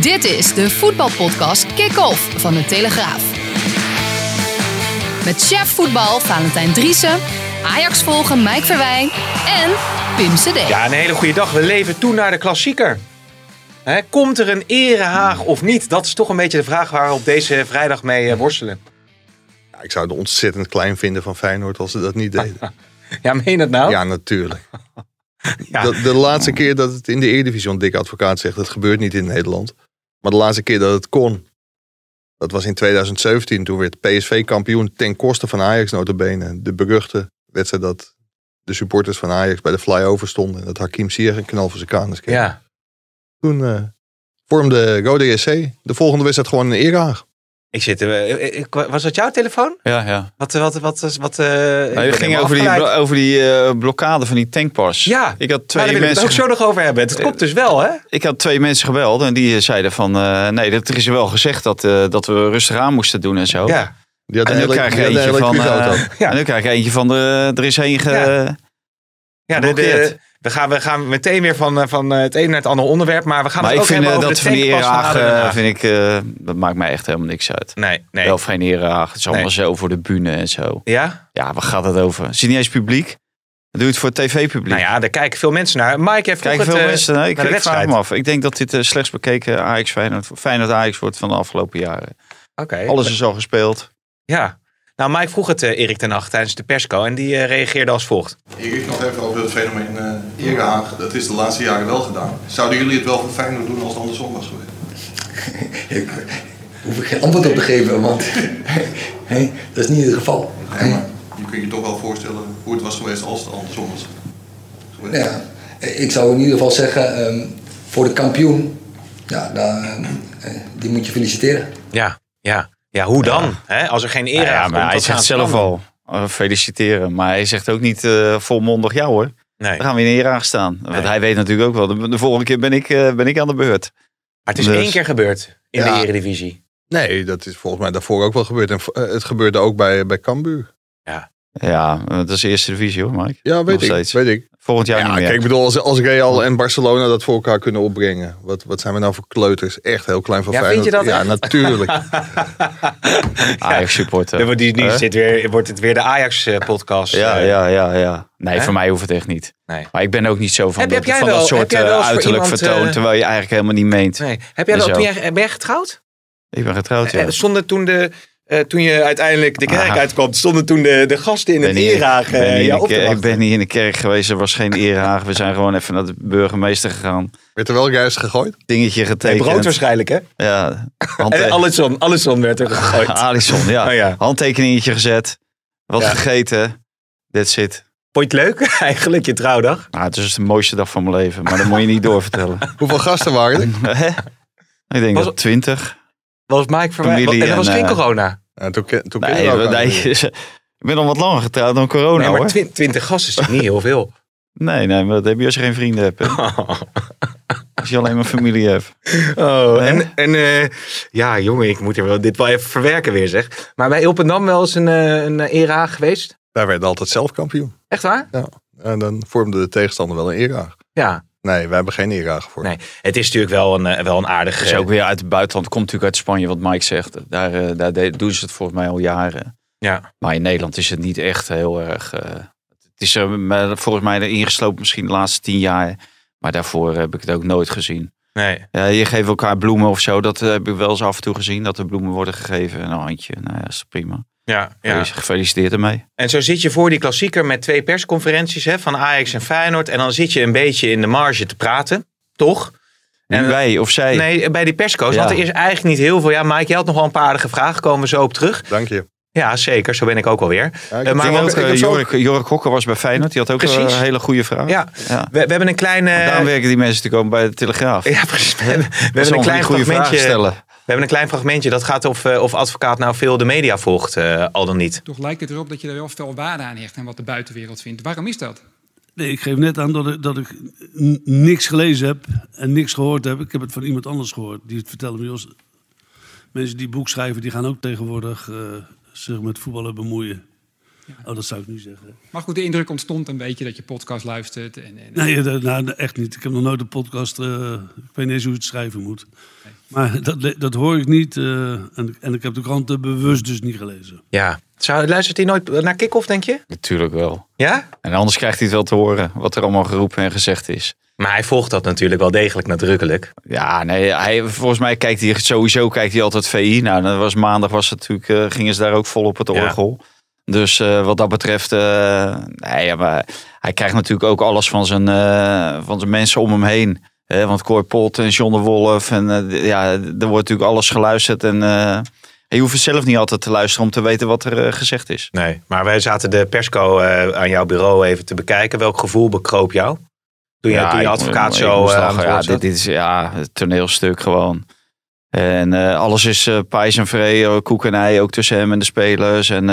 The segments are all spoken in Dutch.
Dit is de voetbalpodcast Kick-Off van de Telegraaf. Met chef voetbal Valentijn Driessen, Ajax volgen Mike Verwijn en Pim CD. Ja, een hele goede dag. We leven toe naar de klassieker. Hè, komt er een erehaag of niet? Dat is toch een beetje de vraag waar we op deze vrijdag mee eh, worstelen. Ja, ik zou het ontzettend klein vinden van Feyenoord als ze dat niet deden. Ja, meen je dat nou? Ja, natuurlijk. Ja. De, de laatste keer dat het in de Eredivisie, want Dick Advocaat zegt dat gebeurt niet in Nederland. Maar de laatste keer dat het kon, dat was in 2017. Toen werd PSV kampioen ten koste van Ajax notabene. De beruchte wedstrijd dat de supporters van Ajax bij de flyover stonden. En dat Hakim Ziyech een knal voor zijn kanus kreeg. Ja. Toen eh, vormde Rode SC de volgende wedstrijd gewoon een erehaag. Ik zit, eh, ik- was dat jouw telefoon? Ja, ja. Wat, wat, wat, wat, eh, ik Nou, ging over die, afgeleid. over die eh, blokkade van die tankpas. Ja, ik had Maar twee ik het mensen. ook zo nog over hebben. Het klopt dus wel, hè? Ik had twee mensen gebeld en die zeiden van eh, nee, dat er is wel gezegd dat, eh, dat we rustig aan moesten doen en zo. Ja. Die had En een nu hele- krijg je eentje van. Ja. En nu krijg je eentje van de. Er is heen ge. Ja. Ja, de, de, We, gaan, we gaan meteen weer van, eh, van eh, het ene naar het andere onderwerp. Maar we gaan maar het ik ook vind hebben eh, over dat de van van vind ik, dat maakt mij echt helemaal niks uit. Nee, nee. Wel geen erehaag. Het is allemaal Nee. zo voor de bühne en zo. Ja? Ja, waar gaat het over? Is het niet eens publiek? Dan doe je het voor tv-publiek. Nou ja, daar kijken veel mensen naar. Mike heeft Kijken veel het, mensen naar? Ik, naar de ik vraag me af. Ik denk dat dit de slechts bekeken Ajax Feyenoord, Feyenoord Ajax wordt van de afgelopen jaren. Oké. Alles is al gespeeld. Ja. Nou, Mike vroeg het eh, Erik ten Hag tijdens de persco en die eh, reageerde als volgt. Ik nog even over het fenomeen eh Erehaag. Dat is de laatste jaren wel gedaan. Zouden jullie het wel voor Feyenoord doen als het andersom was geweest? Ik hoef ik geen antwoord op te geven, want hè, dat is niet het geval. Nee, maar je kunt je toch wel voorstellen hoe het was geweest als het andersom was geweest. Ja, ik zou in ieder geval zeggen, ehm, voor de kampioen, ja, daar, die moet je feliciteren. Ja, ja. Ja, hoe dan? Hè? Als er geen eer ja, maar hij zegt zelf al. eh, feliciteren. Maar hij zegt ook niet eh, volmondig jou hoor. Nee. Dan gaan we in eer aanstaan. Want Nee. hij weet natuurlijk ook wel. De, de volgende keer ben ik, eh, ben ik aan de beurt. Maar het is Dus- één keer gebeurd in Ja. de Eredivisie. Nee, dat is volgens mij daarvoor ook wel gebeurd. En het gebeurde ook bij, bij Cambuur. Ja, eh, dat is de eerste divisie hoor Mike. Ja, weet Nog ik. steeds. Weet ik. Volgend jaar Ja, niet meer. kijk, ik bedoel, als, als Real en Barcelona dat voor elkaar kunnen opbrengen. Wat, wat zijn we nou voor kleuters? Echt heel klein van Ja, Feyenoord. vind je dat Ja, echt? natuurlijk. Ajax supporter. Wordt, die, die Hè? zit weer, wordt het weer de Ajax-podcast. Ja, ja, ja, ja. Nee, Hè? voor mij hoeft het echt niet. Nee. Maar ik ben ook niet zo van, Heb- dat, heb jij van wel- dat heb soort jij wel eh, uiterlijk iemand, vertoon. eh, terwijl je eigenlijk helemaal niet meent. Nee. Heb jij wel, ben, jij, ben jij getrouwd? Ik ben getrouwd, ja. Eh, Stonden toen, de, eh, toen je uiteindelijk de kerk Ah. uitkwam, stonden toen de, de gasten in het ben niet- erehaag ik ben eh, niet in jou de op te kerk- ik ben niet in de kerk geweest. Er was geen erehaag. We zijn gewoon even naar de burgemeester gegaan. Werd er wel juist gegooid? Dingetje getekend. brood waarschijnlijk, hè? Ja. En Alisson, Alisson werd er gegooid. Alisson, ja. Oh ja. Handtekeningetje gezet. Wat Ja. gegeten. That's it. Vond je het leuk eigenlijk, je trouwdag? Nou, het is de mooiste dag van mijn leven. Maar dat moet je niet doorvertellen. Hoeveel gasten waren er? Ik denk Was- dat 20. Was Mike voor mij? Familie En dat was en, geen eh, corona. Ja, toen Nee, ik ben al wat langer getrouwd dan corona Nee, maar hoor. twin- twintig gasten is toch niet heel veel? Nee, nee, maar dat heb je als je geen vrienden hebt. Als je alleen maar familie hebt. Oh, en, en eh, ja, jongen, ik moet er wel, dit wel even verwerken weer, zeg. Maar bij Ilpendam wel eens een, eh, een era geweest? Wij werden altijd zelf kampioen. Echt waar? En dan vormde de tegenstander wel een eraag. Ja. Nee, wij hebben geen eraag voor. Nee, het is natuurlijk wel een, eh, wel een aardige... Is ook weer uit het buitenland. Komt natuurlijk uit Spanje, wat Mike zegt. Daar, eh, daar doen ze het volgens mij al jaren. Ja. Maar in Nederland is het niet echt heel erg. eh, het is er maar volgens mij erin geslopen misschien de laatste tien jaar. Maar daarvoor heb ik het ook nooit gezien. Nee. Ja, je geeft elkaar bloemen of zo. Dat eh, heb ik wel eens af en toe gezien. Dat er bloemen worden gegeven. En een handje. Nou ja, dat is prima. Ja, ja. Gefeliciteerd ermee. En zo zit je voor die klassieker met twee persconferenties hè, van Ajax en Feyenoord. En dan zit je een beetje in de marge te praten, toch? En wij of zij. Nee, bij die persco's. Ja. Want er is eigenlijk niet heel veel. Ja, Mike, je had nog wel een paar aardige vragen. Komen we zo op terug. Dank je. Ja, zeker. Zo ben ik ook alweer. Ja, ik Eh, maar ook, eh, Jorik, Jorik Hokker was bij Feyenoord. Die had ook Precies. een hele goede vraag. ja, Ja. We, we hebben een klein... eh, Daarom werken die mensen natuurlijk ook bij de Telegraaf. ja, precies. We hebben, we Dat hebben een klein goede vragen fragmentje. We hebben een klein fragmentje. Dat gaat of, eh, of advocaat nou veel de media volgt, eh, al dan niet. Toch lijkt het erop dat je er wel veel waarde aan hecht en wat de buitenwereld vindt. Waarom is dat? Nee, ik geef net aan dat ik, dat ik niks gelezen heb en niks gehoord heb. Ik heb het van iemand anders gehoord. Die het vertelde me. Jos, mensen die boek schrijven, die gaan ook tegenwoordig eh, zich met voetballen bemoeien. Oh, dat zou ik niet zeggen. Maar goed, de indruk ontstond een beetje dat je podcast luistert. En, en, Nee, nou, echt niet. Ik heb nog nooit een podcast. eh, ik weet niet eens hoe je het schrijven moet. Maar dat, dat hoor ik niet. eh, en, en ik heb de kranten bewust dus niet gelezen. Ja. Zou, luistert hij nooit naar kick-off, denk je? Natuurlijk wel. Ja? En anders krijgt hij het wel te horen. Wat er allemaal geroepen en gezegd is. Maar hij volgt dat natuurlijk wel degelijk nadrukkelijk. Ja, nee, hij, volgens mij kijkt hij sowieso kijkt hij altijd VI. Nou, dat was maandag was het natuurlijk, eh, gingen ze daar ook vol op het Ja. orgel. Dus eh, wat dat betreft, eh, nee, maar hij krijgt natuurlijk ook alles van zijn, eh, van zijn mensen om hem heen. Want Pot en John de Wolf, en eh, ja, er wordt natuurlijk alles geluisterd. En eh, je hoeft zelf niet altijd te luisteren om te weten wat er eh, gezegd is. Nee. Maar wij zaten de persco aan jouw bureau even te bekijken. Welk gevoel bekroop jou? Toen je, toen je ik- advocaat ik zo lachen. het ja, dit, is ja, het toneelstuk gewoon. En alles is pijs en vree, koek en ei, ook tussen hem en de spelers. En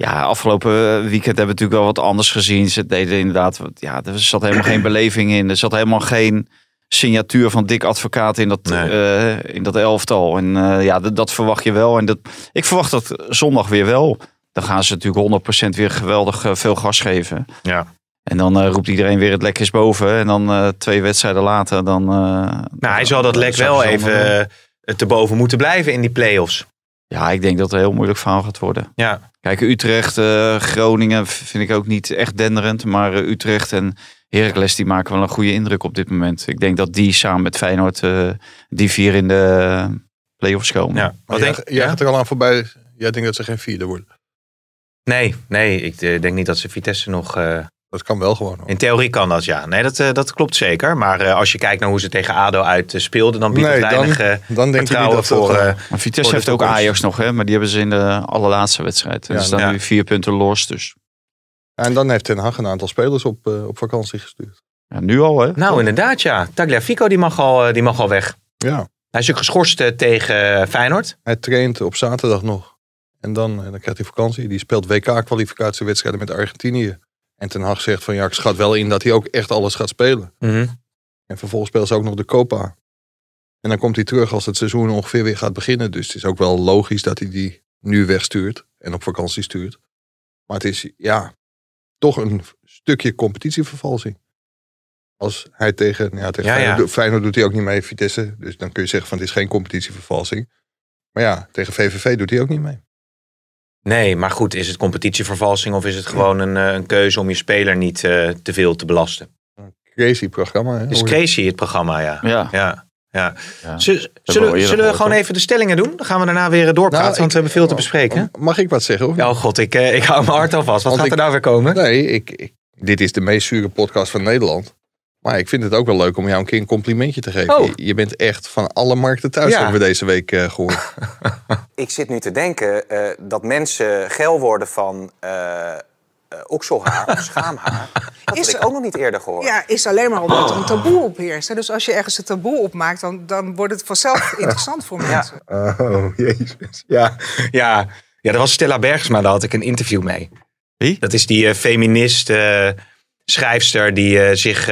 ja, afgelopen weekend hebben we natuurlijk wel wat anders gezien. Ze deden inderdaad, ja, er zat helemaal geen beleving in. Er zat helemaal geen signatuur van dik advocaat in dat, Nee. eh, in dat elftal. En eh, ja, dat, dat verwacht je wel. En dat, ik verwacht dat zondag weer wel. Dan gaan ze natuurlijk 100% weer geweldig eh, veel gas geven. Ja. En dan roept iedereen weer het lek is boven. En dan twee wedstrijden later, dan... Nou, hij zal dat lek wel even te boven moeten blijven in die play-offs. Ja, ik denk dat het een heel moeilijk verhaal gaat worden. Ja. Kijk, Utrecht, eh, Groningen vind ik ook niet echt denderend. Maar eh, Utrecht en Heracles die maken wel een goede indruk op dit moment. Ik denk dat die samen met Feyenoord eh, die vier in de play-offs komen. ja. Maar Wat jij, denk jij ja? gaat er al aan voorbij. Jij denkt dat ze geen vierde worden. Nee, nee, ik denk niet dat ze Vitesse nog... Dat kan wel gewoon. hoor. in theorie kan dat, ja. Nee, dat, eh, dat klopt zeker. Maar eh, als je kijkt naar hoe ze tegen ADO uit eh, speelden... dan biedt Nee, het dan, weinig eh, dan denk vertrouwen dat voor... dat eh, Vitesse Voor heeft ook. Ajax nog, hè? Maar die hebben ze in de allerlaatste wedstrijd. Ja, ze staan ja. nu vier punten los. Dus En dan heeft Ten Hag een aantal spelers op, eh, op vakantie gestuurd. ja, nu al, hè? nou, inderdaad, ja. Tagliafico die mag al, die mag al weg. Ja, Hij is ook geschorst tegen Feyenoord. hij traint op zaterdag nog. En dan, dan krijgt hij vakantie. Die speelt WK-kwalificatiewedstrijden met Argentinië. En Ten Hag zegt van ja, ik schat wel in dat hij ook echt alles gaat spelen. Mhm. En vervolgens speelt ze ook nog de Copa. En dan komt hij terug als het seizoen ongeveer weer gaat beginnen. Dus het is ook wel logisch dat hij die nu wegstuurt en op vakantie stuurt. Maar het is ja, toch een stukje competitievervalsing. Als hij tegen, ja, tegen Ja, Feyenoord doet hij ook niet mee, Vitesse. Dus dan kun je zeggen van het is geen competitievervalsing. Maar ja, tegen VVV doet hij ook niet mee. Nee, maar goed, is het competitievervalsing of is het gewoon een, eh, een keuze om je speler niet eh, te veel te belasten? Crazy programma. Hè? Het is crazy het programma, ja. Ja. ja. ja. Ja. Zullen, we gewoon even de stellingen doen? Dan gaan we daarna weer doorpraten, Nou, want we hebben veel te bespreken. Mag ik wat zeggen? Of niet? Ja, oh god, ik, eh, ik hou mijn hart al vast. Wat Want gaat ik- er nou weer komen? Nee, ik, ik- dit is de meest zure podcast van Nederland. Maar ik vind het ook wel leuk om jou een keer een complimentje te geven. Oh. Je, bent echt van alle markten thuis, Ja. hebben we deze week eh, gehoord. Ik zit nu te denken eh, dat mensen geil worden van eh okselhaar of schaamhaar. Dat Is- ik ook nog niet eerder gehoord. Ja, is alleen maar omdat er een taboe op heerst. hè. Dus als je ergens een taboe opmaakt, dan, dan wordt het vanzelf interessant voor mensen. Oh, jezus. Ja, ja. ja, dat was Stella Bergsma, daar had ik een interview mee. Wie? Dat is die eh, feminist, schrijfster die eh, zich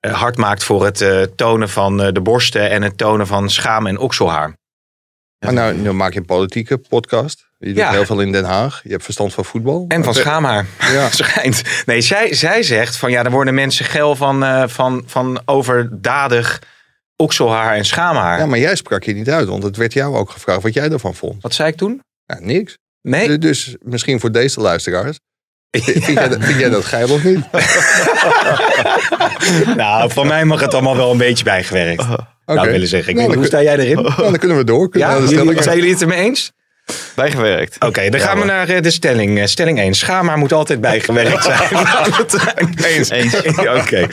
hard maakt voor het eh, tonen van eh, de borsten en het tonen van schaam en okselhaar. Maar nou, nu maak je een politieke podcast. Je doet Ja. heel veel in Den Haag. Je hebt verstand van voetbal. En van schaamhaar. Ja. Schijnt. Nee, zij, zij zegt van ja, er worden mensen geil van, eh, van, van overdadig okselhaar en schaamhaar. Ja, maar jij sprak je niet uit, want het werd jou ook gevraagd wat jij ervan vond. Wat zei ik toen? Ja, niks. Nee. Du- Dus misschien voor deze luisteraars. Vind, jij, dat- vind jij dat geil of niet? nou, van mij mag het allemaal wel een beetje bijgewerkt. Oké. Nou, willen zeggen. Ik Nou, weet hoe sta jij erin? nou, dan kunnen we door. Kunnen Ja, jullie, zijn jullie het ermee eens? Bijgewerkt. Oké, dan Ja, gaan we naar eh, de stelling. Eh, Stelling 1. Schaamhaar moet altijd bijgewerkt zijn. Eens. Eens. Oké.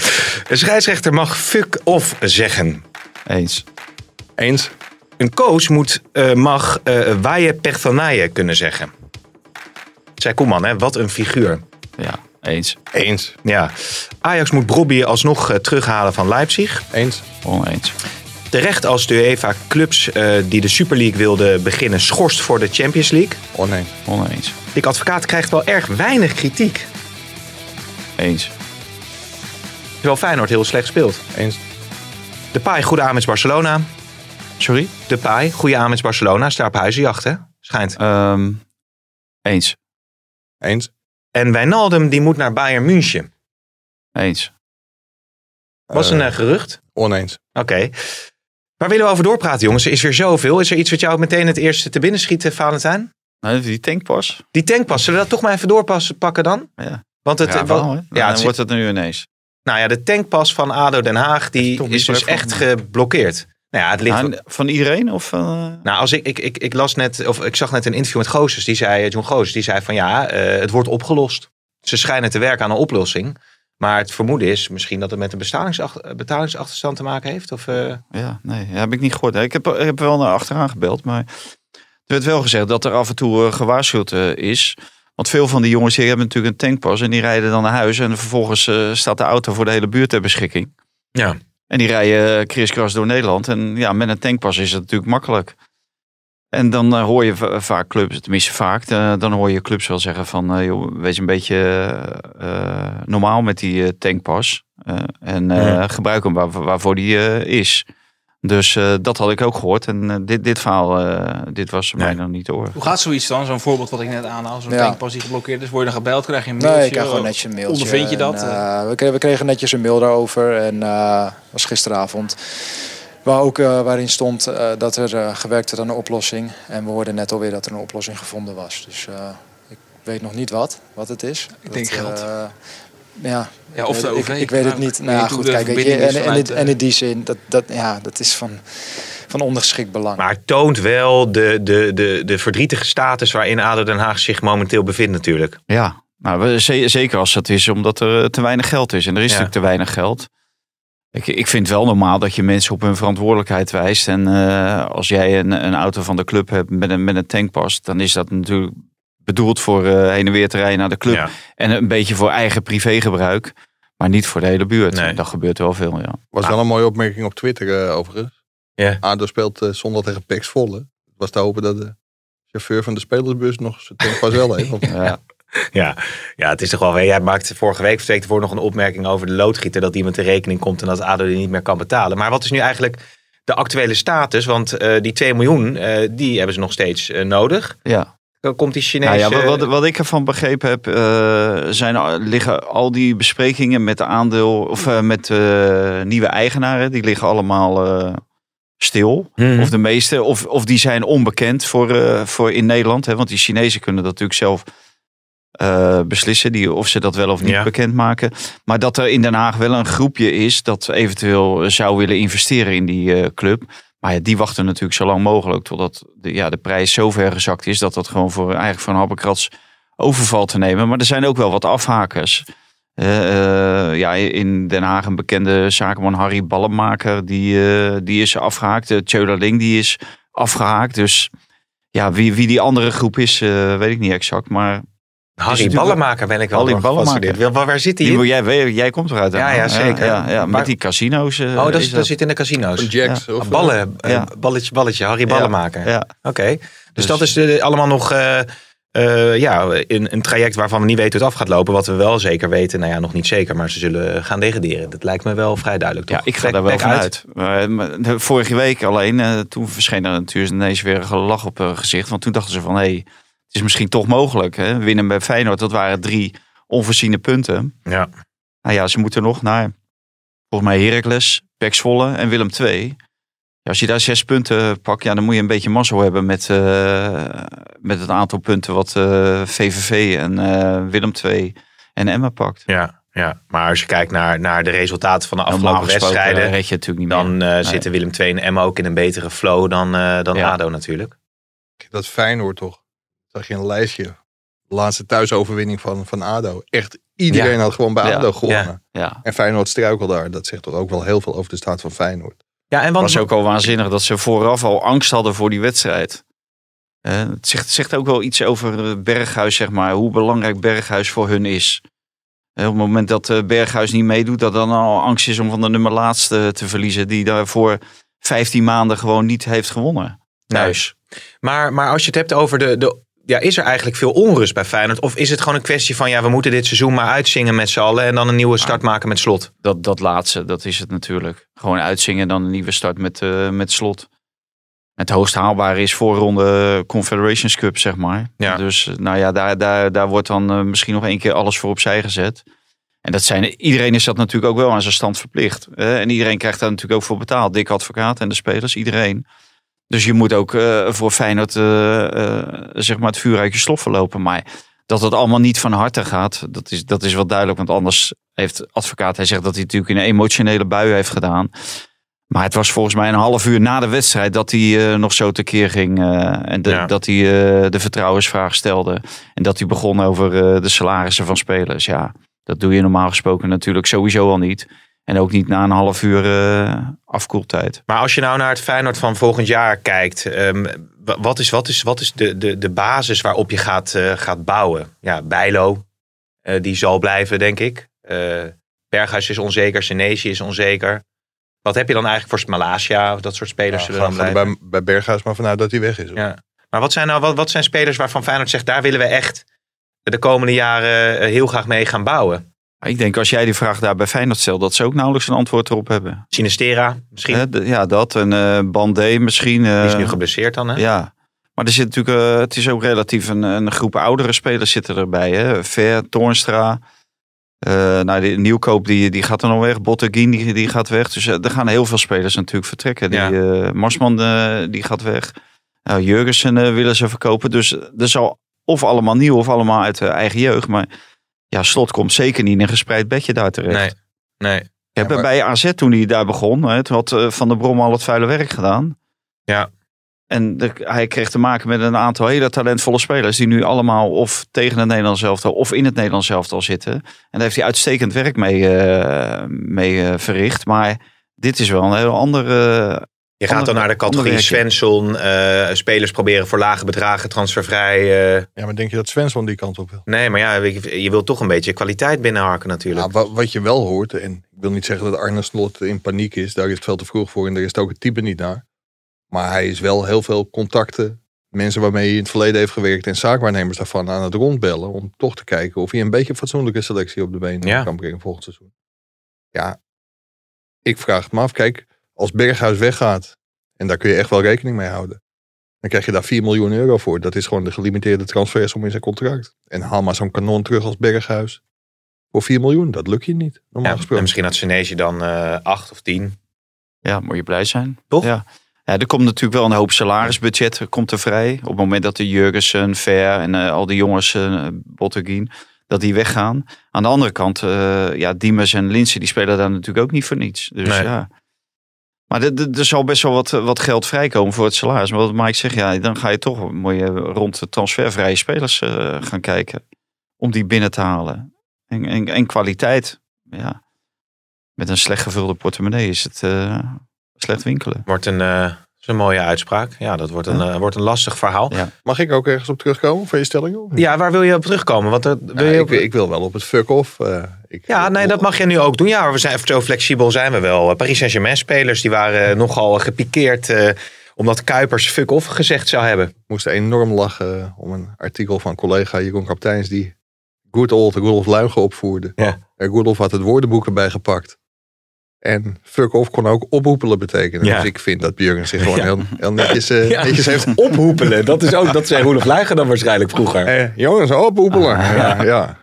De scheidsrechter mag fuck off zeggen. Eens. Eens. Een coach moet, eh, mag eh waaie personaje kunnen zeggen. Zij Koeman, hè? wat een figuur. Ja, eens. Eens. Ja. Ajax moet Brobby alsnog eh, terughalen van Leipzig. Eens. Oneens. Terecht als de UEFA clubs eh, die de Super League wilden beginnen schorst voor de Champions League. Oneens. Oneens. Dick Advocaat krijgt wel erg weinig kritiek. Eens. Terwijl Feyenoord heel slecht speelt. Eens. De Pai, goede aanwinst Barcelona. Sorry? De Pai, goede aanwinst Barcelona. Staat op huizenjacht, hè? Schijnt. Ehm, eens. Eens. En Wijnaldum, die moet naar Bayern München. Eens. Was een eh, gerucht. Oneens. Oké. Waar willen we over doorpraten, jongens? Er is weer zoveel. Is er iets wat jou meteen het eerste te binnen schiet, eh, Valentijn? Nou, die tankpas. Die tankpas, zullen we dat toch maar even doorpassen pakken dan? Ja. Want het, ja, wel- wel, hè? ja, Dan het- wordt het nu ineens. nou ja, de tankpas van ADO Den Haag, die toch is dus echt geblokkeerd. Nou ja, het ligt... Nou, van iedereen? Of, eh, Nou, als ik, ik, ik, ik las net, of ik zag net een interview met Gozes, die zei, John Gozes, die zei van ja, eh, het wordt opgelost. Ze schijnen te werken aan een oplossing. Maar het vermoeden is misschien dat het met een betalingsachter, betalingsachterstand te maken heeft. Of, eh, Ja, nee, heb ik niet gehoord. hè. Ik heb, ik heb wel naar achteraan gebeld, maar er werd wel gezegd dat er af en toe eh, gewaarschuwd eh, is. Want veel van die jongens die hebben natuurlijk een tankpas en die rijden dan naar huis en vervolgens eh, staat de auto voor de hele buurt ter beschikking. ja. En die rijden eh, kriskras door Nederland. En ja, met een tankpas is het natuurlijk makkelijk. En dan eh, hoor je va- vaak clubs, tenminste vaak, eh, dan hoor je clubs wel zeggen van, eh, joh, wees een beetje eh, eh, normaal met die eh, tankpas. Eh, en eh, Ja. gebruik hem waar, waarvoor die eh, is. Dus eh, dat had ik ook gehoord. En eh, dit, dit verhaal, eh, dit was mij nog niet door. Hoe gaat zoiets dan? Zo'n voorbeeld wat ik net aanhaal. Zo'n Ja. tankpas die geblokkeerd is. Word je dan gebeld? Krijg je een mailtje? Nee, ik krijg gewoon netjes een mailtje. Ondervind je dat? En, eh, we, kregen, we kregen netjes een mail daarover. En eh was gisteravond. Waar ook, eh, waarin stond eh, dat er eh, gewerkt werd aan een oplossing. En we hoorden net alweer dat er een oplossing gevonden was. Dus eh, ik weet nog niet wat, wat het is. Ik denk Dat, geld. Ja, Ja, of de ik, OV. ik weet het niet. Nou goed, kijk, weet je, en, en, in- en in die zin, dat, dat, ja, dat is van, van ondergeschikt belang. Maar het toont wel de, de, de, de verdrietige status waarin ADO Den Haag zich momenteel bevindt natuurlijk. Ja, nou, zeker als dat is omdat er eh, te weinig geld is. En er is Ja. natuurlijk te weinig geld. Ik, ik vind wel normaal dat je mensen op hun verantwoordelijkheid wijst. En eh, als jij een, een auto van de club hebt met een, met een tankpas, dan is dat natuurlijk bedoeld voor eh, heen en weer te rijden naar de club. Ja. En een beetje voor eigen privégebruik. Maar niet voor de hele buurt. Nee. Dat gebeurt wel veel, ja. Was wel een mooie opmerking op Twitter eh, overigens. Ja. ADO speelt eh, zondag tegen Pex Volle. Het was te hopen dat de chauffeur van de spelersbus nog zijn wel heeft. Ja. Ja, ja, het is toch wel. Jij maakte vorige week of ervoor nog een opmerking over de loodgieter. Dat iemand de rekening komt en dat ADO die niet meer kan betalen. Maar wat is nu eigenlijk de actuele status? Want eh, die 2 miljoen, eh, die hebben ze nog steeds eh, nodig. ja. Komt die Chinees... Nou ja, wat, wat, wat ik ervan begrepen heb, eh, zijn, liggen al die besprekingen met de aandeel of eh, met eh, nieuwe eigenaren, die liggen allemaal eh, stil. Mhm. Of de meeste, of, of die zijn onbekend voor, eh, voor in Nederland. Hè, want die Chinezen kunnen dat natuurlijk zelf eh, beslissen, die, of ze dat wel of niet Ja. bekendmaken. Maar dat er in Den Haag wel een groepje is dat eventueel zou willen investeren in die eh, club. Maar ja, die wachten natuurlijk zo lang mogelijk totdat de, ja, de prijs zo ver gezakt is dat dat gewoon voor, eigenlijk voor een overval te nemen. Maar er zijn ook wel wat afhakers. Eh, eh, ja, in Den Haag een bekende zakenman Harry Ballenmaker, die, eh, die is afgehaakt. Uh, Tjöla Ling, die is afgehaakt. Dus ja, wie, wie die andere groep is, weet ik niet exact. Maar Harry natuurlijk- Ballenmaker ben ik wel Ballenmaker. gefascineerd. Waar, waar zit hij die, in? jij, jij komt eruit. Ja, ja, zeker. Ja, ja, Maar- met die casino's. eh, Oh, dat, is is, dat zit in de casino's. Een Jacks. Ja. Of, Ballen, balletje, balletje, Harry Ballenmaker. Ja, Oké, dus, Dus- dat is eh, allemaal nog eh, eh, ja, een, een traject waarvan we niet weten hoe het af gaat lopen. Wat we wel zeker weten, nou ja, nog niet zeker, maar ze zullen gaan degraderen. Dat lijkt me wel vrij duidelijk. Toch? Ja, ik ga daar wel bek van uit. Maar, maar de vorige week alleen, eh, toen verscheen er natuurlijk ineens weer een gelach op hun gezicht. Want toen dachten ze van, hé, hey, is misschien toch mogelijk. Hè? Winnen bij Feyenoord, dat waren drie onvoorziene punten. Ja. Nou ja, ze moeten nog naar, volgens mij Heracles, Pek Zwolle en Willem II. Ja, als je daar zes punten pakt, ja, dan moet je een beetje mazzel hebben met, eh, met het aantal punten wat eh, VVV en eh, Willem II en Emma pakt. Ja, ja, maar als je kijkt naar, naar de resultaten van de afgelopen wedstrijden, eh, red je natuurlijk niet dan meer. eh, zitten Willem II en Emma ook in een betere flow dan, eh, dan Ja. ADO natuurlijk. dat Feyenoord toch. Zag je een lijstje. De laatste thuisoverwinning van, van ADO. Echt iedereen Ja. had gewoon bij Ja. ADO gewonnen. Ja, En Feyenoord struikelde daar. Dat zegt toch ook wel heel veel over de staat van Feyenoord. Ja, en was ook al waanzinnig dat ze vooraf al angst hadden voor die wedstrijd. Eh, het zegt, zegt ook wel iets over eh, Berghuis, zeg maar. Hoe belangrijk Berghuis voor hun is. Eh, op het moment dat eh, Berghuis niet meedoet, dat dan al angst is om van de nummer laatste te verliezen. Die daarvoor 15 maanden gewoon niet heeft gewonnen. Thuis. maar, maar als je het hebt over de, de. Ja, is er eigenlijk veel onrust bij Feyenoord? Of is het gewoon een kwestie van. Ja, we moeten dit seizoen maar uitzingen met z'n allen. En dan een nieuwe start maken met slot? Dat, dat laatste, dat is het natuurlijk. Gewoon uitzingen en dan een nieuwe start met, eh, met slot. Het hoogst haalbare is voorronde Confederations Cup, zeg maar. Ja. Dus eh, nou ja, daar, daar, daar wordt dan eh, misschien nog één keer alles voor opzij gezet. En dat zijn, iedereen is dat natuurlijk ook wel aan zijn stand verplicht. En iedereen krijgt daar natuurlijk ook voor betaald. Dik advocaat en de spelers, iedereen. Dus je moet ook eh, voor Feyenoord eh, eh, zeg maar het vuur uit je slof verlopen. Maar dat het allemaal niet van harte gaat, dat is, dat is wel duidelijk. Want anders heeft advocaat, hij zegt dat hij natuurlijk in een emotionele bui heeft gedaan. Maar het was volgens mij een half uur na de wedstrijd dat hij nog zo tekeer ging. en de- Ja. dat hij de vertrouwensvraag stelde. En dat hij begon over de salarissen van spelers. Ja, dat doe je normaal gesproken natuurlijk sowieso al niet. En ook niet na een half uur eh, afkoeltijd. Maar als je nou naar het Feyenoord van volgend jaar kijkt. ehm, wa- wat is, wat is, wat is de, de, de basis waarop je gaat, eh, gaat bouwen? Ja, Bijlo, eh, die zal blijven, denk ik. Eh, Berghuis is onzeker, Senesi is onzeker. Wat heb je dan eigenlijk voor Malasia of dat soort spelers Ja, zullen dan gaan we blijven? bij, bij Berghuis maar vanuit dat hij weg is. hoor. Ja. Maar wat zijn nou wat, wat zijn spelers waarvan Feyenoord zegt, daar willen we echt de komende jaren heel graag mee gaan bouwen? Ik denk als jij die vraag daar bij Feyenoord stelt, dat ze ook nauwelijks een antwoord erop hebben. Sinistera misschien? Ja, dat. En eh Bandé misschien. eh, Die is nu geblesseerd dan, hè? Ja. Maar er zit natuurlijk, eh, het is ook relatief een, een groep oudere spelers zitten erbij. Hè? Ver, Toornstra. eh nou, de nieuwkoop die, die gaat er nog weg. Botteguin die, die gaat weg. Dus eh, er gaan heel veel spelers natuurlijk vertrekken. Die, Ja. eh, Marsman eh, die gaat weg. Nou, Jurgensen eh, willen ze verkopen. Dus er zal of allemaal nieuw of allemaal uit de eigen jeugd. Maar ja, Slot komt zeker niet in een gespreid bedje daar terecht. Nee, nee. Ik heb bij AZ toen hij daar begon, hè, toen had eh, Van der Brom al het vuile werk gedaan. Ja. En de- hij kreeg te maken met een aantal hele talentvolle spelers die nu allemaal of tegen het Nederlands elftal of in het Nederlands elftal zitten. En daar heeft hij uitstekend werk mee, eh, mee eh, verricht. Maar dit is wel een heel andere. Je gaat dan naar de categorie Svensson, eh, spelers proberen voor lage bedragen transfervrij. eh. Ja, maar denk je dat Svensson die kant op wil? Nee, maar ja, je, je wilt toch een beetje kwaliteit binnenharken natuurlijk. Ja, wa- wat je wel hoort, en ik wil niet zeggen dat Arne Slot in paniek is, daar is het veel te vroeg voor en daar is het ook het type niet naar. Maar hij is wel heel veel contacten, mensen waarmee hij in het verleden heeft gewerkt en zaakwaarnemers daarvan aan het rondbellen. Om toch te kijken of hij een beetje fatsoenlijke selectie op de been Ja. kan brengen volgend seizoen. Ja, ik vraag het me af. Kijk, als Berghuis weggaat, en daar kun je echt wel rekening mee houden. Dan krijg je daar 4 miljoen euro voor. Dat is gewoon de gelimiteerde transfersom in zijn contract. En haal maar zo'n kanon terug als Berghuis. Voor 4 miljoen, dat lukt je niet. Normaal Ja, en gesproken. misschien had Senesi dan eh acht of tien. Ja, moet je blij zijn. Toch? Ja. Ja, er komt natuurlijk wel een hoop salarisbudget komt er vrij. Op het moment dat de Jurgensen, Ver en eh, al die jongens, uh, Botteguin, dat die weggaan. Aan de andere kant, eh, ja, Diemers en Linsen, die spelen daar natuurlijk ook niet voor niets. Dus Nee. ja. Maar er- zal best wel wat, wat geld vrijkomen voor het salaris. Maar wat Mike zegt, ja, dan ga je toch moet je rond de transfervrije spelers eh, gaan kijken. Om die binnen te halen. En, en, en kwaliteit. Ja. Met een slecht gevulde portemonnee is het eh, slecht winkelen. Wordt een, eh, is een mooie uitspraak. Ja, dat wordt een, eh, wordt een lastig verhaal. Ja. Mag ik ook ergens op terugkomen van je stelling? of niet? waar wil je op terugkomen? Want, er- wil Nou, je ik, op- ik wil wel op het fuck-off. eh, ik, ja, nee, dat mag je nu ook doen. Ja, we zijn, zo flexibel zijn we wel. Eh, Paris Saint-Germain spelers die waren eh, nogal gepikeerd... eh, omdat Kuipers fuck-off gezegd zou hebben. Ik moest enorm lachen om een artikel van collega Jeroen Kapteins... die Good Old Rudolf Luigen opvoerde. Ja. En Rudolf had het woordenboek erbij gepakt. En fuck-off kon ook ophoepelen betekenen. Ja. Dus ik vind dat Björn zich gewoon Ja. heel, heel netjes, eh, Ja. netjes heeft... Ophoepelen, dat is ook, dat zei Roelof Luigen dan waarschijnlijk vroeger. Eh, jongens, ophoepelen. Ja, ja.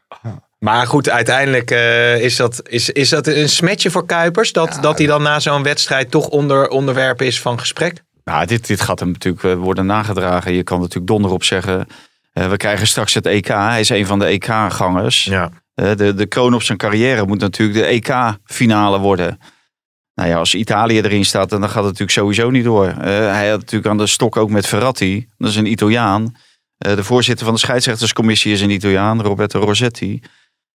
Maar goed, uiteindelijk eh, is, dat, is, is dat een smetje voor Kuipers. Dat, dat hij dan na zo'n wedstrijd toch onder, onderwerp is van gesprek. Nou, dit, dit gaat hem natuurlijk worden nagedragen. Je kan natuurlijk donder op zeggen. we krijgen straks het EK. Hij is een van de EK-gangers. Ja. De, de kroon op zijn carrière moet natuurlijk de EK-finale worden. Nou ja, als Italië erin staat, dan gaat het natuurlijk sowieso niet door. Eh, hij had natuurlijk aan de stok ook met Verratti. Dat is een Italiaan. Eh, de voorzitter van de scheidsrechterscommissie is een Italiaan, Roberto Rossetti.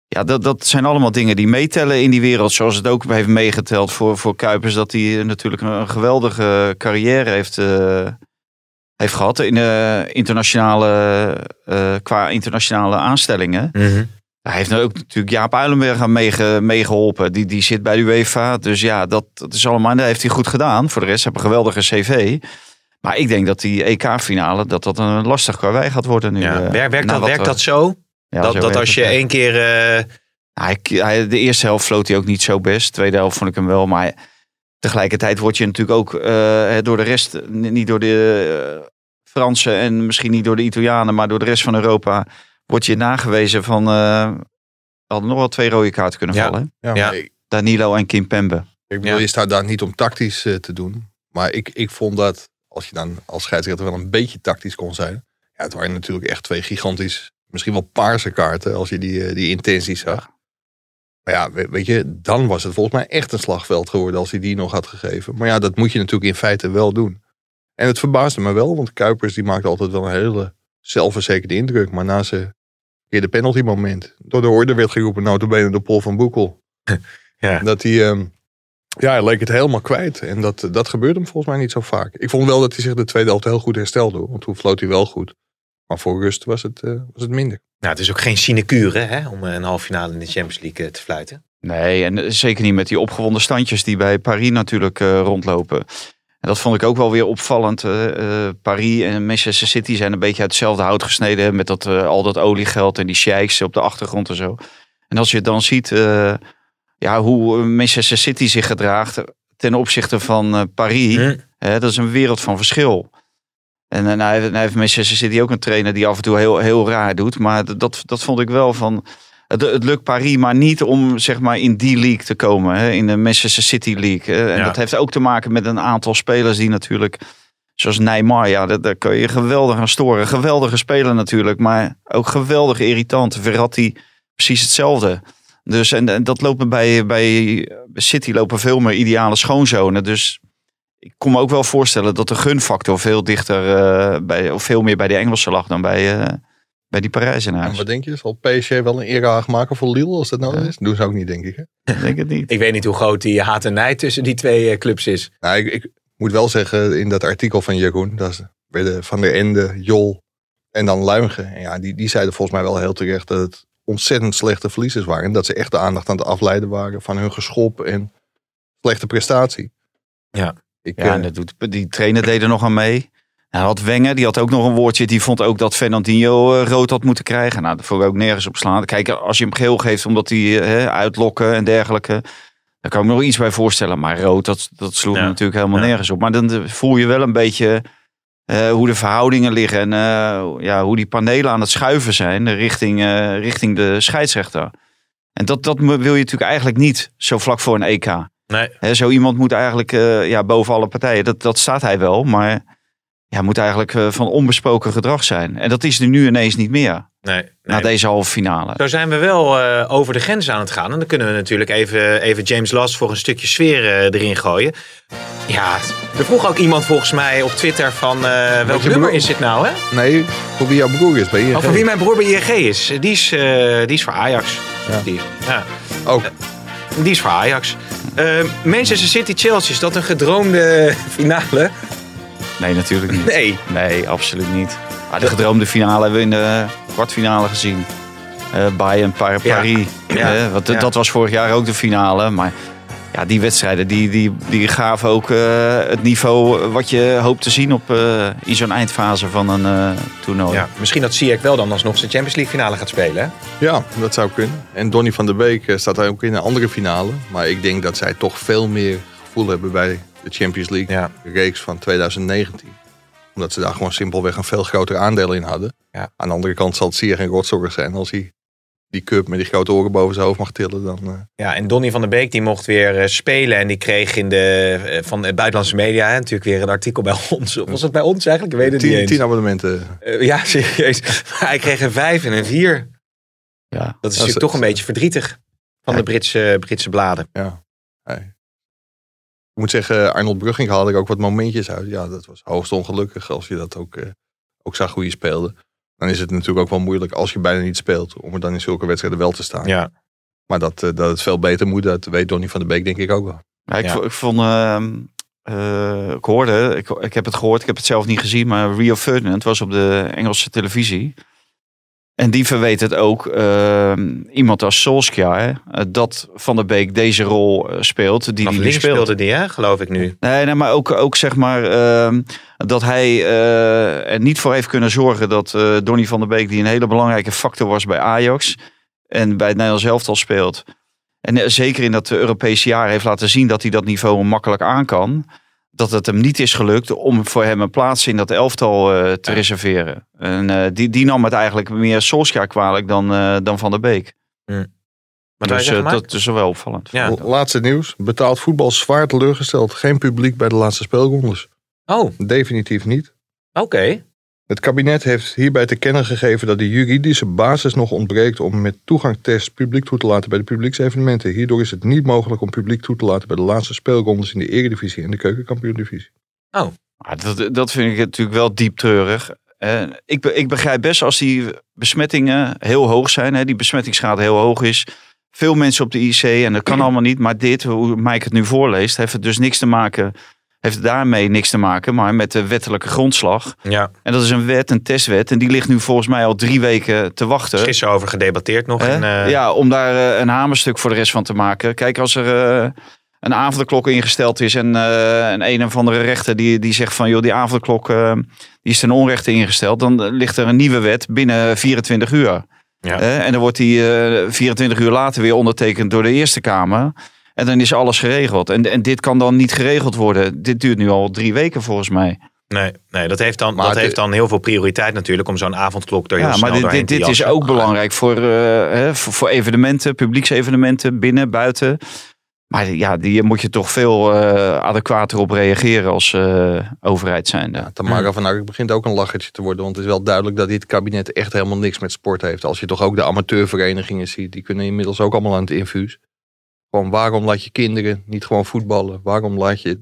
ja, dat, dat zijn allemaal dingen die meetellen in die wereld. Zoals het ook heeft meegeteld voor, voor Kuipers. Dat hij natuurlijk een, geweldige carrière heeft, eh, heeft gehad. In, eh, internationale, eh, qua internationale aanstellingen. Mhm. Hij heeft ook natuurlijk Jaap Uilenberg aan meege, meegeholpen. Die, die zit bij de UEFA. Dus ja, dat, dat is allemaal. Dat heeft hij goed gedaan. Voor de rest heb een geweldige cv. Maar ik denk dat die EK-finale dat dat een lastig karwei gaat worden nu. Ja. eh, Werkt, dat, werkt we- dat zo? Ja, dat zo dat als je één keer... eh, Hij, hij, de eerste helft floot hij ook niet zo best. De tweede helft vond ik hem wel. Maar tegelijkertijd word je natuurlijk ook eh, door de rest, niet door de Fransen en misschien niet door de Italianen, maar door de rest van Europa, word je nagewezen van. eh hadden nog wel twee rode kaarten kunnen Ja. vallen. Ja, Ja. maar ik, Danilo en Kimpembe. ik bedoel, Ja. je staat daar niet om tactisch eh, te doen. Maar ik, ik vond dat, als je dan als scheidsrechter wel een beetje tactisch kon zijn. Ja, het waren natuurlijk echt twee gigantisch, misschien wel paarse kaarten. Als je die, eh, die intenties zag. Maar ja, we- weet je, dan was het volgens mij echt een slagveld geworden als hij die nog had gegeven. Maar ja, dat moet je natuurlijk in feite wel doen. En het verbaasde me wel, want Kuipers die maakte altijd wel een hele zelfverzekerde indruk. Maar na zijn de penalty moment, door de orde werd geroepen, notabene door Paul van Boekel. Ja. Dat hij, ehm, ja, hij leek het helemaal kwijt. En dat, dat gebeurde hem volgens mij niet zo vaak. Ik vond wel dat hij zich de tweede helft heel goed herstelde. Want toen floot hij wel goed. Maar voor rust was het, eh, was het minder. nou, het is ook geen sinecure hè, om een halve finale in de Champions League eh, te fluiten. Nee, en eh, zeker niet met die opgewonden standjes die bij Paris natuurlijk eh, rondlopen. Dat vond ik ook wel weer opvallend. eh, Paris en Manchester City zijn een beetje uit hetzelfde hout gesneden. Met dat, eh, al dat oliegeld en die sheiks op de achtergrond en zo. En als je dan ziet ja, hoe Manchester City zich gedraagt ten opzichte van Paris. Hm. dat is een wereld van verschil. En, en hij, heeft- hij heeft Manchester City ook een trainer die af en toe heel, heel raar doet. Maar dat, dat vond ik wel van... Het, het lukt Paris maar niet om zeg maar, in die league te komen. Hè, in de Manchester City League. hè. En Ja. dat heeft ook te maken met een aantal spelers die natuurlijk... Zoals Neymar, ja, daar, daar kun je geweldig aan storen. Geweldige speler natuurlijk, maar ook geweldig irritant. Verratti, precies hetzelfde. Dus en, en dat lopen bij, bij City lopen veel meer ideale schoonzonen. Dus ik kon me ook wel voorstellen dat de gunfactor veel dichter eh, bij, of veel meer bij de Engelsen lag dan bij, eh, bij die En Parijzenaars. wat denk je? Zal PSG wel een erehaag maken voor Lille als dat nodig is? Doen ze ook niet, denk ik. Hè? Ik denk het niet. Ik weet niet hoe groot die haat en nijd tussen die twee eh, clubs is. Nou, ik, ik moet wel zeggen, in dat artikel van Jeroen, dat werden Van der Ende, Jol en dan Luigen. En ja, die, die zeiden volgens mij wel heel terecht dat het ontzettend slechte verliezers waren. En dat ze echt de aandacht aan het afleiden waren van hun geschop en slechte prestatie. Ja. Ik, Ja, eh, en dat doet, die trainer deed er nog aan mee. Hij had Wenger, die had ook nog een woordje. Die vond ook dat Fernandinho eh, rood had moeten krijgen. Nou, dat vond ik ook nergens op slaan. Kijk, als je hem geel geeft omdat hij eh, uitlokken en dergelijke. Daar kan ik me nog iets bij voorstellen. Maar rood, dat, dat sloeg Ja. natuurlijk helemaal Ja. nergens op. Maar dan eh, voel je wel een beetje hoe de verhoudingen liggen. En ja, hoe die panelen aan het schuiven zijn richting, richting de scheidsrechter. En dat, dat wil je natuurlijk eigenlijk niet zo vlak voor een EK. Nee. Hè, zo iemand moet eigenlijk ja, boven alle partijen. Dat, dat staat hij wel, maar ja, moet eigenlijk eh, van onbesproken gedrag zijn. En dat is er nu ineens niet meer. Nee, Na deze halve finale. Zo zijn we wel eh, over de grens aan het gaan. En dan kunnen we natuurlijk even, even James Last voor een stukje sfeer eh, erin gooien. Ja, er vroeg ook iemand volgens mij op Twitter van eh, welk je nummer broer- is dit nou? Hè? nee, voor wie jouw broer is bij je. Over wie mijn broer bij ING is. Die is, eh, die is voor Ajax. Ja. Die, ja. Ook. Die is voor Ajax. Manchester City-Chelsea, is dat een gedroomde finale? Nee, natuurlijk niet. Nee. Nee, absoluut niet. Maar de gedroomde finale hebben we in de kwartfinale gezien. Eh Bayern. Paris. Ja. Eh, want Ja. Dat was vorig jaar ook de finale. Maar ja, die wedstrijden die, die, die gaven ook eh, het niveau wat je hoopt te zien op, eh, in zo'n eindfase van een eh, toernooi. Ja, misschien dat Ziyech wel dan alsnog zijn Champions League finale gaat spelen. Hè? Ja, dat zou kunnen. En Donny van der Beek staat daar ook in een andere finale. Maar ik denk dat zij toch veel meer gevoel hebben bij de Champions League Ja. reeks van 2019. Omdat ze daar gewoon simpelweg een veel groter aandeel in hadden. Ja. Aan de andere kant zal het zeer geen rotzorg zijn als hij die cup met die grote oren boven zijn hoofd mag tillen. Dan, eh, Ja, en Donny van der Beek die mocht weer eh, spelen. En die kreeg in de, eh, van de buitenlandse media hè, natuurlijk weer een artikel bij ons. Of was het bij ons eigenlijk? Ik weet het niet tien, eens. tien abonnementen. Ja, serieus. Maar hij kreeg een vijf en een vier. Ja. Dat is Dat natuurlijk is- toch een beetje verdrietig. Van Ja. de Britse, Britse bladen. Ja. Ik moet zeggen, Arnold Brugging haalde ik ook wat momentjes uit. Ja, dat was hoogst ongelukkig als je dat ook, eh, ook zag hoe je speelde. Dan is het natuurlijk ook wel moeilijk als je bijna niet speelt. Om er dan in zulke wedstrijden wel te staan. Ja. Maar dat, eh, dat het veel beter moet, dat weet Donny van der Beek denk ik ook wel. Ja, ik, Ja. ik vond, ehm, eh, ik hoorde, ik, ik heb het gehoord, ik heb het zelf niet gezien, maar Rio Ferdinand was op de Engelse televisie. En die verweet het ook ehm, iemand als Solskjaer, eh, dat Van der Beek deze rol eh, speelt, die die speelt. speelde die, hè? geloof ik nu. Nee, nee, maar ook, ook zeg maar ehm, dat hij eh, er niet voor heeft kunnen zorgen dat Donny van der Beek, die een hele belangrijke factor was bij Ajax en bij het Nederlands elftal speelt. En zeker in dat Europese jaar heeft laten zien dat hij dat niveau makkelijk aan kan. Dat het hem niet is gelukt om voor hem een plaats in dat elftal eh, te reserveren. En eh, die, die nam het eigenlijk meer Solskjaer kwalijk dan, eh, dan Van der Beek. Wij dus Mark? dat is wel opvallend. Ja. Laatste nieuws. Betaald voetbal zwaar teleurgesteld. Geen publiek bij de laatste speelrondes. Oh, Definitief niet. oké. Het kabinet heeft hierbij te kennen gegeven dat de juridische basis nog ontbreekt om met toegangstest publiek toe te laten bij de publieksevenementen. Hierdoor is het niet mogelijk om publiek toe te laten bij de laatste speelrondes in de Eredivisie en de Keukenkampioen-divisie. Maar dat, dat vind ik natuurlijk wel diep treurig. Eh, ik, ik begrijp best als die besmettingen heel hoog zijn. Hè, die besmettingsgraad heel hoog is. Veel mensen op de IC en dat kan allemaal niet. Maar dit, hoe Mike het nu voorleest, heeft het dus niks te maken. Heeft daarmee niks te maken, maar met de wettelijke grondslag. Ja, En dat is een wet, een testwet. En die ligt nu volgens mij al drie weken te wachten. er is gisteren over gedebatteerd nog. En, eh, Ja, om daar eh, een hamerstuk voor de rest van te maken. Kijk, als er eh, een avondklok ingesteld is en een een of andere rechter die, die zegt van joh, die avondklok die is ten onrechte ingesteld, dan ligt er een nieuwe wet binnen 24 uur. Ja. En dan wordt die eh, 24 uur later weer ondertekend door de Eerste Kamer. En dan is alles geregeld. En, en dit kan dan niet geregeld worden. Dit duurt nu al drie weken volgens mij. Nee, nee dat, heeft dan, Maar dat heeft dan heel veel prioriteit natuurlijk om zo'n avondklok er heel Ja, snel maar dit, dit, te dit is ook belangrijk voor, eh, hè, voor, voor evenementen, publieksevenementen, binnen, buiten. Maar ja, die moet je toch veel eh, adequater op reageren als eh, overheid zijnde. Ja, Tamara van Ark begint ook een lachertje te worden, want het is wel duidelijk dat dit kabinet echt helemaal niks met sport heeft. Als je toch ook de amateurverenigingen ziet, die kunnen inmiddels ook allemaal aan het infuus. Gewoon waarom laat je kinderen niet gewoon voetballen? Waarom laat je,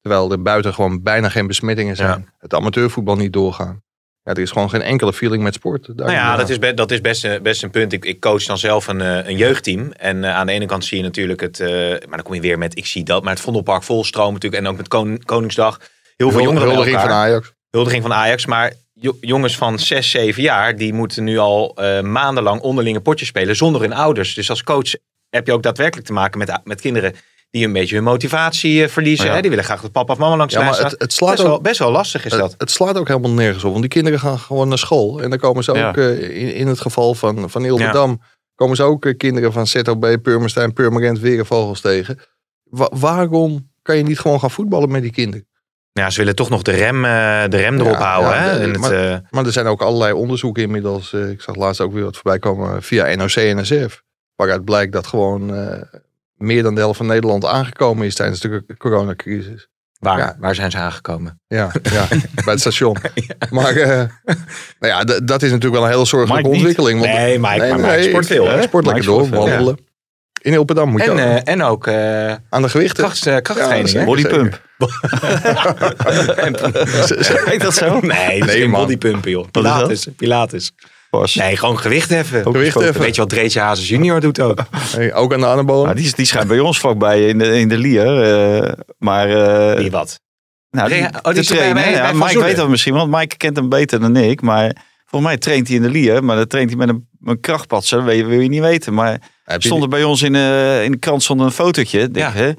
terwijl er buiten gewoon bijna geen besmettingen zijn, het amateurvoetbal niet doorgaan? Ja, er is gewoon geen enkele feeling met sport. Daar Nou ja, dat is, be- dat is best, een- best een punt. Ik, ik coach dan zelf een, eh, een jeugdteam. En eh, aan de ene kant zie je natuurlijk het... eh, maar dan kom je weer met, ik zie dat. Maar het Vondelpark volstroom natuurlijk. En ook met Kon- Koningsdag. Heel veel jongeren Huldiging van. Ajax. Huldiging van Ajax. Maar jo- jongens van 6, 7 jaar... die moeten nu al eh, maandenlang onderlinge potjes spelen... zonder hun ouders. Dus als coach heb je ook daadwerkelijk te maken met, met kinderen... die een beetje hun motivatie eh, verliezen. Ja. Hè? Die willen graag dat papa of mama langs Ja, maar het, het slaat best, wel, best wel lastig is dat. het, het slaat ook helemaal nergens op. Want die kinderen gaan gewoon naar school. En dan komen ze ook, Ja. eh, in, in het geval van, van Ilderdam, komen ze ook eh, kinderen van ZOB, Purmerstein, Purmerend, Werenvogels tegen. Wa- waarom kan je niet gewoon gaan voetballen met die kinderen? Ja, ze willen toch nog de rem, de rem erop Ja, houden. ja, hè? En het, maar- Maar er zijn ook allerlei onderzoeken inmiddels. ik zag laatst ook weer wat voorbij komen via NOC en NSF. Waaruit blijkt dat gewoon eh, meer dan de helft van Nederland aangekomen is tijdens de coronacrisis. waar, Ja. waar zijn ze aangekomen? Ja, ja bij het station. Maar eh, nou ja, dat is natuurlijk wel een heel zorgelijke ontwikkeling. Want, Nee, Mike, maar Mike sport veel, hè? Sport lekker door, wandelen. In Ilpendam moet je En, ook eh, en ook aan de gewichten. kracht, eh, krachttraining. Ja, hè? Bodypump. Heet dat zo? Nee, dat is Nee, man. bodypumpen, joh. Pilates. Pilates. Pas. Nee, gewoon gewicht heffen. Gewicht heffen. Weet je wat Dreetje Hazes junior doet ook? Hey, ook aan de anabolen. Nou, die, is- die schijnt bij ons vlakbij in de, in de Lier. eh, maar eh, Die wat? nou, die, oh, die bij- trainen. bij- ja, Mike Zoelen. weet dat misschien, want Mike kent hem beter dan ik. Maar volgens mij traint hij in de Lier. Maar dan traint hij met een, een krachtpatser. Dat wil je, wil je niet weten. Maar Heb je stond er bij ons in, eh, in de krant stond een fotootje. Denk, Ja. hè?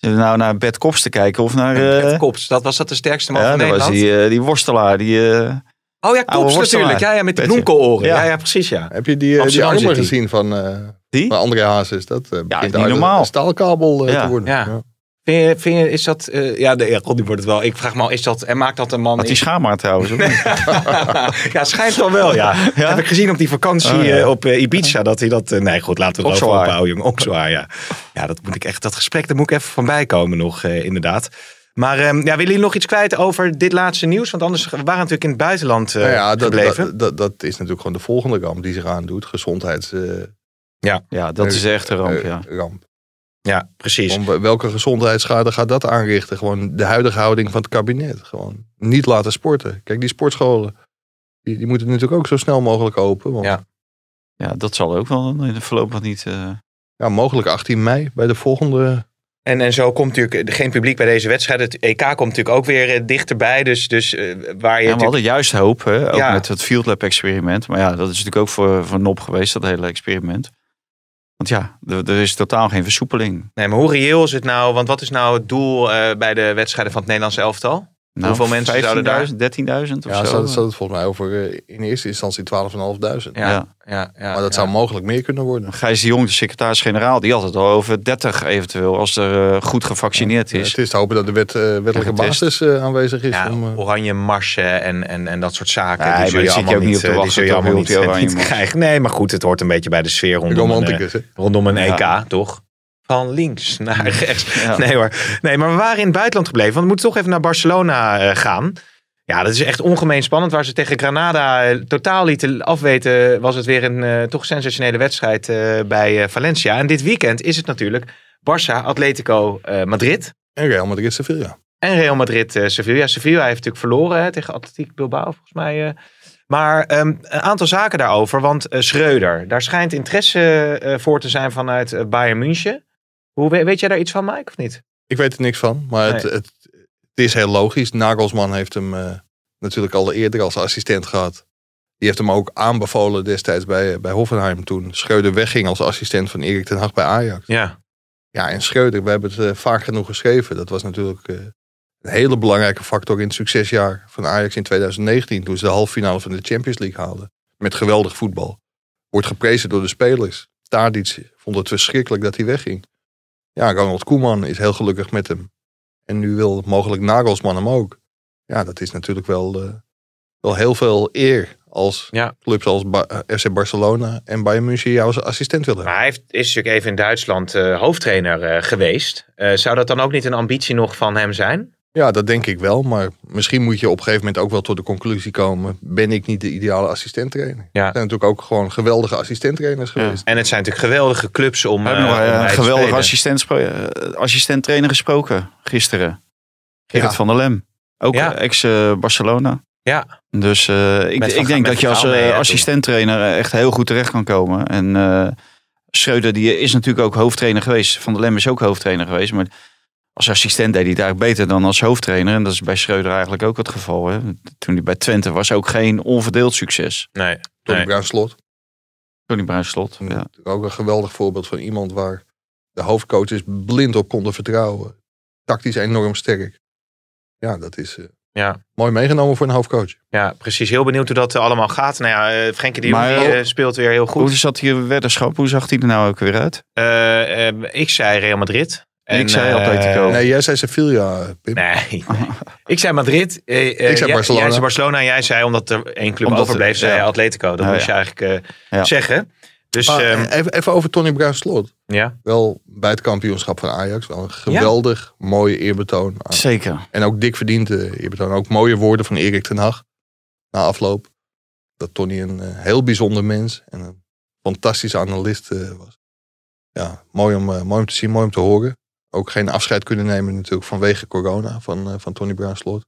Nou naar Bert Kops te kijken of naar... Eh Kops, dat was dat de sterkste man ja, van dat was Nederland? die, die worstelaar. Die, eh, oh ja, Kops natuurlijk. Ja, ja, met die Beetje. bloemkooloren. Ja. Ja. ja, precies ja. Heb je die, eh, die armen gezien van, eh die? van André Hazes? Dat eh, begint niet uit een normaal. staalkabel eh, Ja. te worden. Ja. Vind je, vind je, is dat... eh, ja, de, ja, God, die wordt het wel. Ik vraag me al, is dat... En maakt dat een man... Had die schaamhaar trouwens. ja, schijnt wel wel, ja. Ja? Heb ik gezien op die vakantie Oh, ja. op Ibiza dat hij dat... nee, goed, laten we het zwaar. ophouden, jongen. Ook zwaar, ja. Ja, dat moet ik echt... Dat gesprek, daar moet ik even van bijkomen nog, eh, inderdaad. Maar ehm, ja, willen jullie nog iets kwijt over dit laatste nieuws? Want anders we waren natuurlijk in het buitenland eh Nou ja, dat, gebleven. dat, dat, dat is natuurlijk gewoon de volgende ramp die zich aandoet. Gezondheids eh, ja, dat is echt een ramp, eh, ja. ramp. ja, precies. Gewoon, welke gezondheidsschade gaat dat aanrichten? Gewoon de huidige houding van het kabinet. Gewoon niet laten sporten. Kijk, die sportscholen. Die, die moeten natuurlijk ook zo snel mogelijk open. Want Ja. Ja, dat zal ook wel in de voorlopig niet... eh, ja, mogelijk 18 mei bij de volgende. En, en zo komt natuurlijk geen publiek bij deze wedstrijd. Het EK komt natuurlijk ook weer eh, dichterbij. Dus, dus eh, waar je Ja, we hadden juist hoop, hè? ook Ja. met het Field Lab experiment. Maar ja, dat is natuurlijk ook voor, voor Nop geweest, dat hele experiment. Want ja, er, er is totaal geen versoepeling. Nee, maar hoe reëel is het nou? Want wat is nou het doel eh, bij de wedstrijden van het Nederlands elftal? Nou, Hoeveel mensen zouden daar... 15.000, 13.000 of Ja, zo. zat, zat het volgens mij over eh, in eerste instantie 12.500. Ja, Ja. ja, ja, maar dat ja. zou mogelijk meer kunnen worden. Gijs de Jong, de secretaris-generaal, die had het al over 30 eventueel, als er eh, goed gevaccineerd Ja, is. het is te hopen dat de wet, eh, wettelijke basis eh, aanwezig is. Ja, om, oranje marsen en, en, en dat soort zaken. Nee, die maar zul je die zit je allemaal ook niet op te die wachten je allemaal niet, niet krijgen. Nee, maar goed, het hoort een beetje bij de sfeer rondom een, eh, rondom een EK, Ja. toch? Van links naar rechts. Ja. Nee hoor. Nee, maar we waren in het buitenland gebleven. Want we moeten toch even naar Barcelona eh, gaan. Ja, dat is echt ongemeen spannend. Waar ze tegen Granada eh, totaal lieten afweten, was het weer een eh, toch sensationele wedstrijd bij Valencia. En dit weekend is het natuurlijk Barça, Atletico Madrid. en Real Madrid Sevilla. En Real Madrid, Sevilla. Sevilla heeft natuurlijk verloren hè, tegen Atletico Bilbao, volgens mij. Maar ehm, een aantal zaken daarover. Want Schreuder, daar schijnt interesse voor te zijn vanuit Bayern München. Hoe, we- weet jij daar iets van, Mike, of niet? Ik weet er niks van, maar het, Nee. het, het is heel logisch. Nagelsman heeft hem eh, natuurlijk al eerder als assistent gehad. Die heeft hem ook aanbevolen destijds bij, bij Hoffenheim toen Schreuder wegging als assistent van Erik ten Hag bij Ajax. Ja. Ja, en Schreuder, we hebben het eh, vaak genoeg geschreven. Dat was natuurlijk eh, een hele belangrijke factor in het succesjaar van Ajax in 2019. Toen ze de halve finale van de Champions League haalden. Met geweldig voetbal. Wordt geprezen door de spelers. Tadic vond het verschrikkelijk dat hij wegging. Ja, Ronald Koeman is heel gelukkig met hem. En nu wil mogelijk Nagelsman hem ook. Ja, dat is natuurlijk wel, eh, wel heel veel eer als Ja. clubs als Ba- eh, FC Barcelona en Bayern München jou als assistent willen hebben. Maar hij heeft, is natuurlijk even in Duitsland eh, hoofdtrainer eh, geweest. Eh, zou dat dan ook niet een ambitie nog van hem zijn? Ja, dat denk ik wel. Maar misschien moet je op een gegeven moment ook wel tot de conclusie komen. Ben ik niet de ideale assistenttrainer? Ja. Er zijn natuurlijk ook gewoon geweldige assistenttrainers geweest. En het zijn natuurlijk geweldige clubs om, We hebben eh, nog om eh, geweldige assistent, assistent-trainer gesproken gisteren. Gerrit Ja. van der Lem. Ook Ja. ex-Barcelona. Ja, Dus eh, ik, ik denk dat je als eh, assistent-trainer eh, echt heel goed terecht kan komen. En eh Schreuder die is natuurlijk ook hoofdtrainer geweest. Van der Lem is ook hoofdtrainer geweest. Maar als assistent deed hij het eigenlijk beter dan als hoofdtrainer. En dat is bij Schreuder eigenlijk ook het geval. Hè. Toen hij bij Twente was ook geen onverdeeld succes. nee. Tony nee. Bruin Slot. Tony Bruin Slot. Ja. Ook een geweldig voorbeeld van iemand waar de hoofdcoaches blind op konden vertrouwen. Tactisch enorm sterk. Ja, dat is eh, Ja. mooi meegenomen voor een hoofdcoach. ja, precies. Heel benieuwd hoe dat eh, allemaal gaat. Nou ja, eh, Frenkie Maar, die, speelt weer heel goed. Hoe zat hier weddenschap? Hoe zag hij er nou ook weer uit? Eh, eh, ik zei Real Madrid. Ik zei eh, Atletico. Nee, jij zei Sevilla, Pim. Nee, ik zei Madrid. eh, eh, Ik zei jij- Barcelona. Jij zei Barcelona en jij zei, omdat er één club Omdat overbleef, er- zei ja. Atletico. Dat Nou moest je eigenlijk eh, Ja. zeggen. Dus Maar, ehm, eh, even, even over Tony Bruin Slot. ja. Wel bij het kampioenschap van Ajax. Wel een geweldig mooie eerbetoon. aan- Zeker. En ook dik verdiende eerbetoon. Ook mooie woorden van Erik ten Hag. Na afloop. Dat Tony een eh, heel bijzonder mens en een fantastische analist eh, was. Ja, mooi om, eh, mooi om te zien, mooi om te horen. Ook geen afscheid kunnen nemen natuurlijk vanwege corona van, eh, van Tony Bruinslot.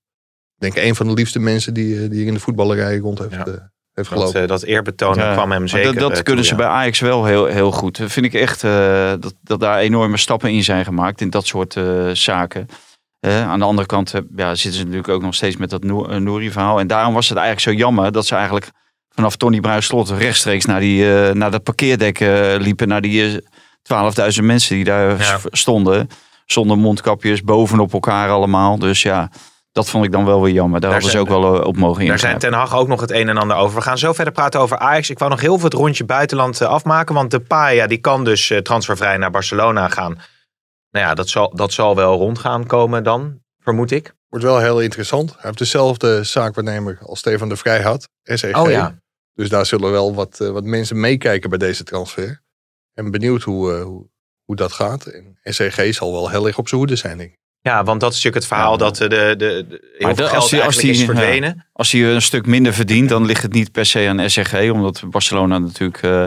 Ik denk een van de liefste mensen die, eh, die hier in de voetballerij rond heeft, Ja. eh, heeft Dat, gelopen. eh, dat eerbetoon Ja, kwam hem maar zeker Dat, dat kunnen ze ja. bij Ajax wel heel, heel goed. Dat vind ik echt eh, dat, dat daar enorme stappen in zijn gemaakt in dat soort eh, zaken. Aan de andere kant ja, zitten ze natuurlijk ook nog steeds met dat Noor- Nouri-verhaal. En daarom was het eigenlijk zo jammer dat ze eigenlijk vanaf Tony Bruinslot rechtstreeks naar, die, eh, naar dat parkeerdek liepen. Naar die 12.000 mensen die daar Ja. stonden. Zonder mondkapjes, bovenop elkaar allemaal. Dus ja, dat vond ik dan wel weer jammer. Daar, Daar hadden ze ook wel eh, op mogen Daar zijn. Ten Hag ook nog het een en ander over. We gaan zo verder praten over Ajax. Ik wou nog heel veel het rondje buitenland eh, afmaken. Want de Paia die kan dus eh, transfervrij naar Barcelona gaan. Nou ja, dat zal, dat zal wel rondgaan komen dan, vermoed ik. Wordt wel heel interessant. Hij heeft dezelfde zaakwaarnemer als Stefan de Vrij had. SEG. Oh ja. Dus daar zullen wel wat, wat mensen meekijken bij deze transfer. En benieuwd hoe, eh, hoe, hoe dat gaat. En SEG zal wel heel erg op zijn hoede zijn, denk ik. Ja, want dat is natuurlijk het verhaal Ja. dat eh, de, de, de, heel veel geld als die- als die- is verdwenen. Als hij een stuk minder verdient, dan ligt het niet per se aan SRG. Omdat Barcelona natuurlijk eh,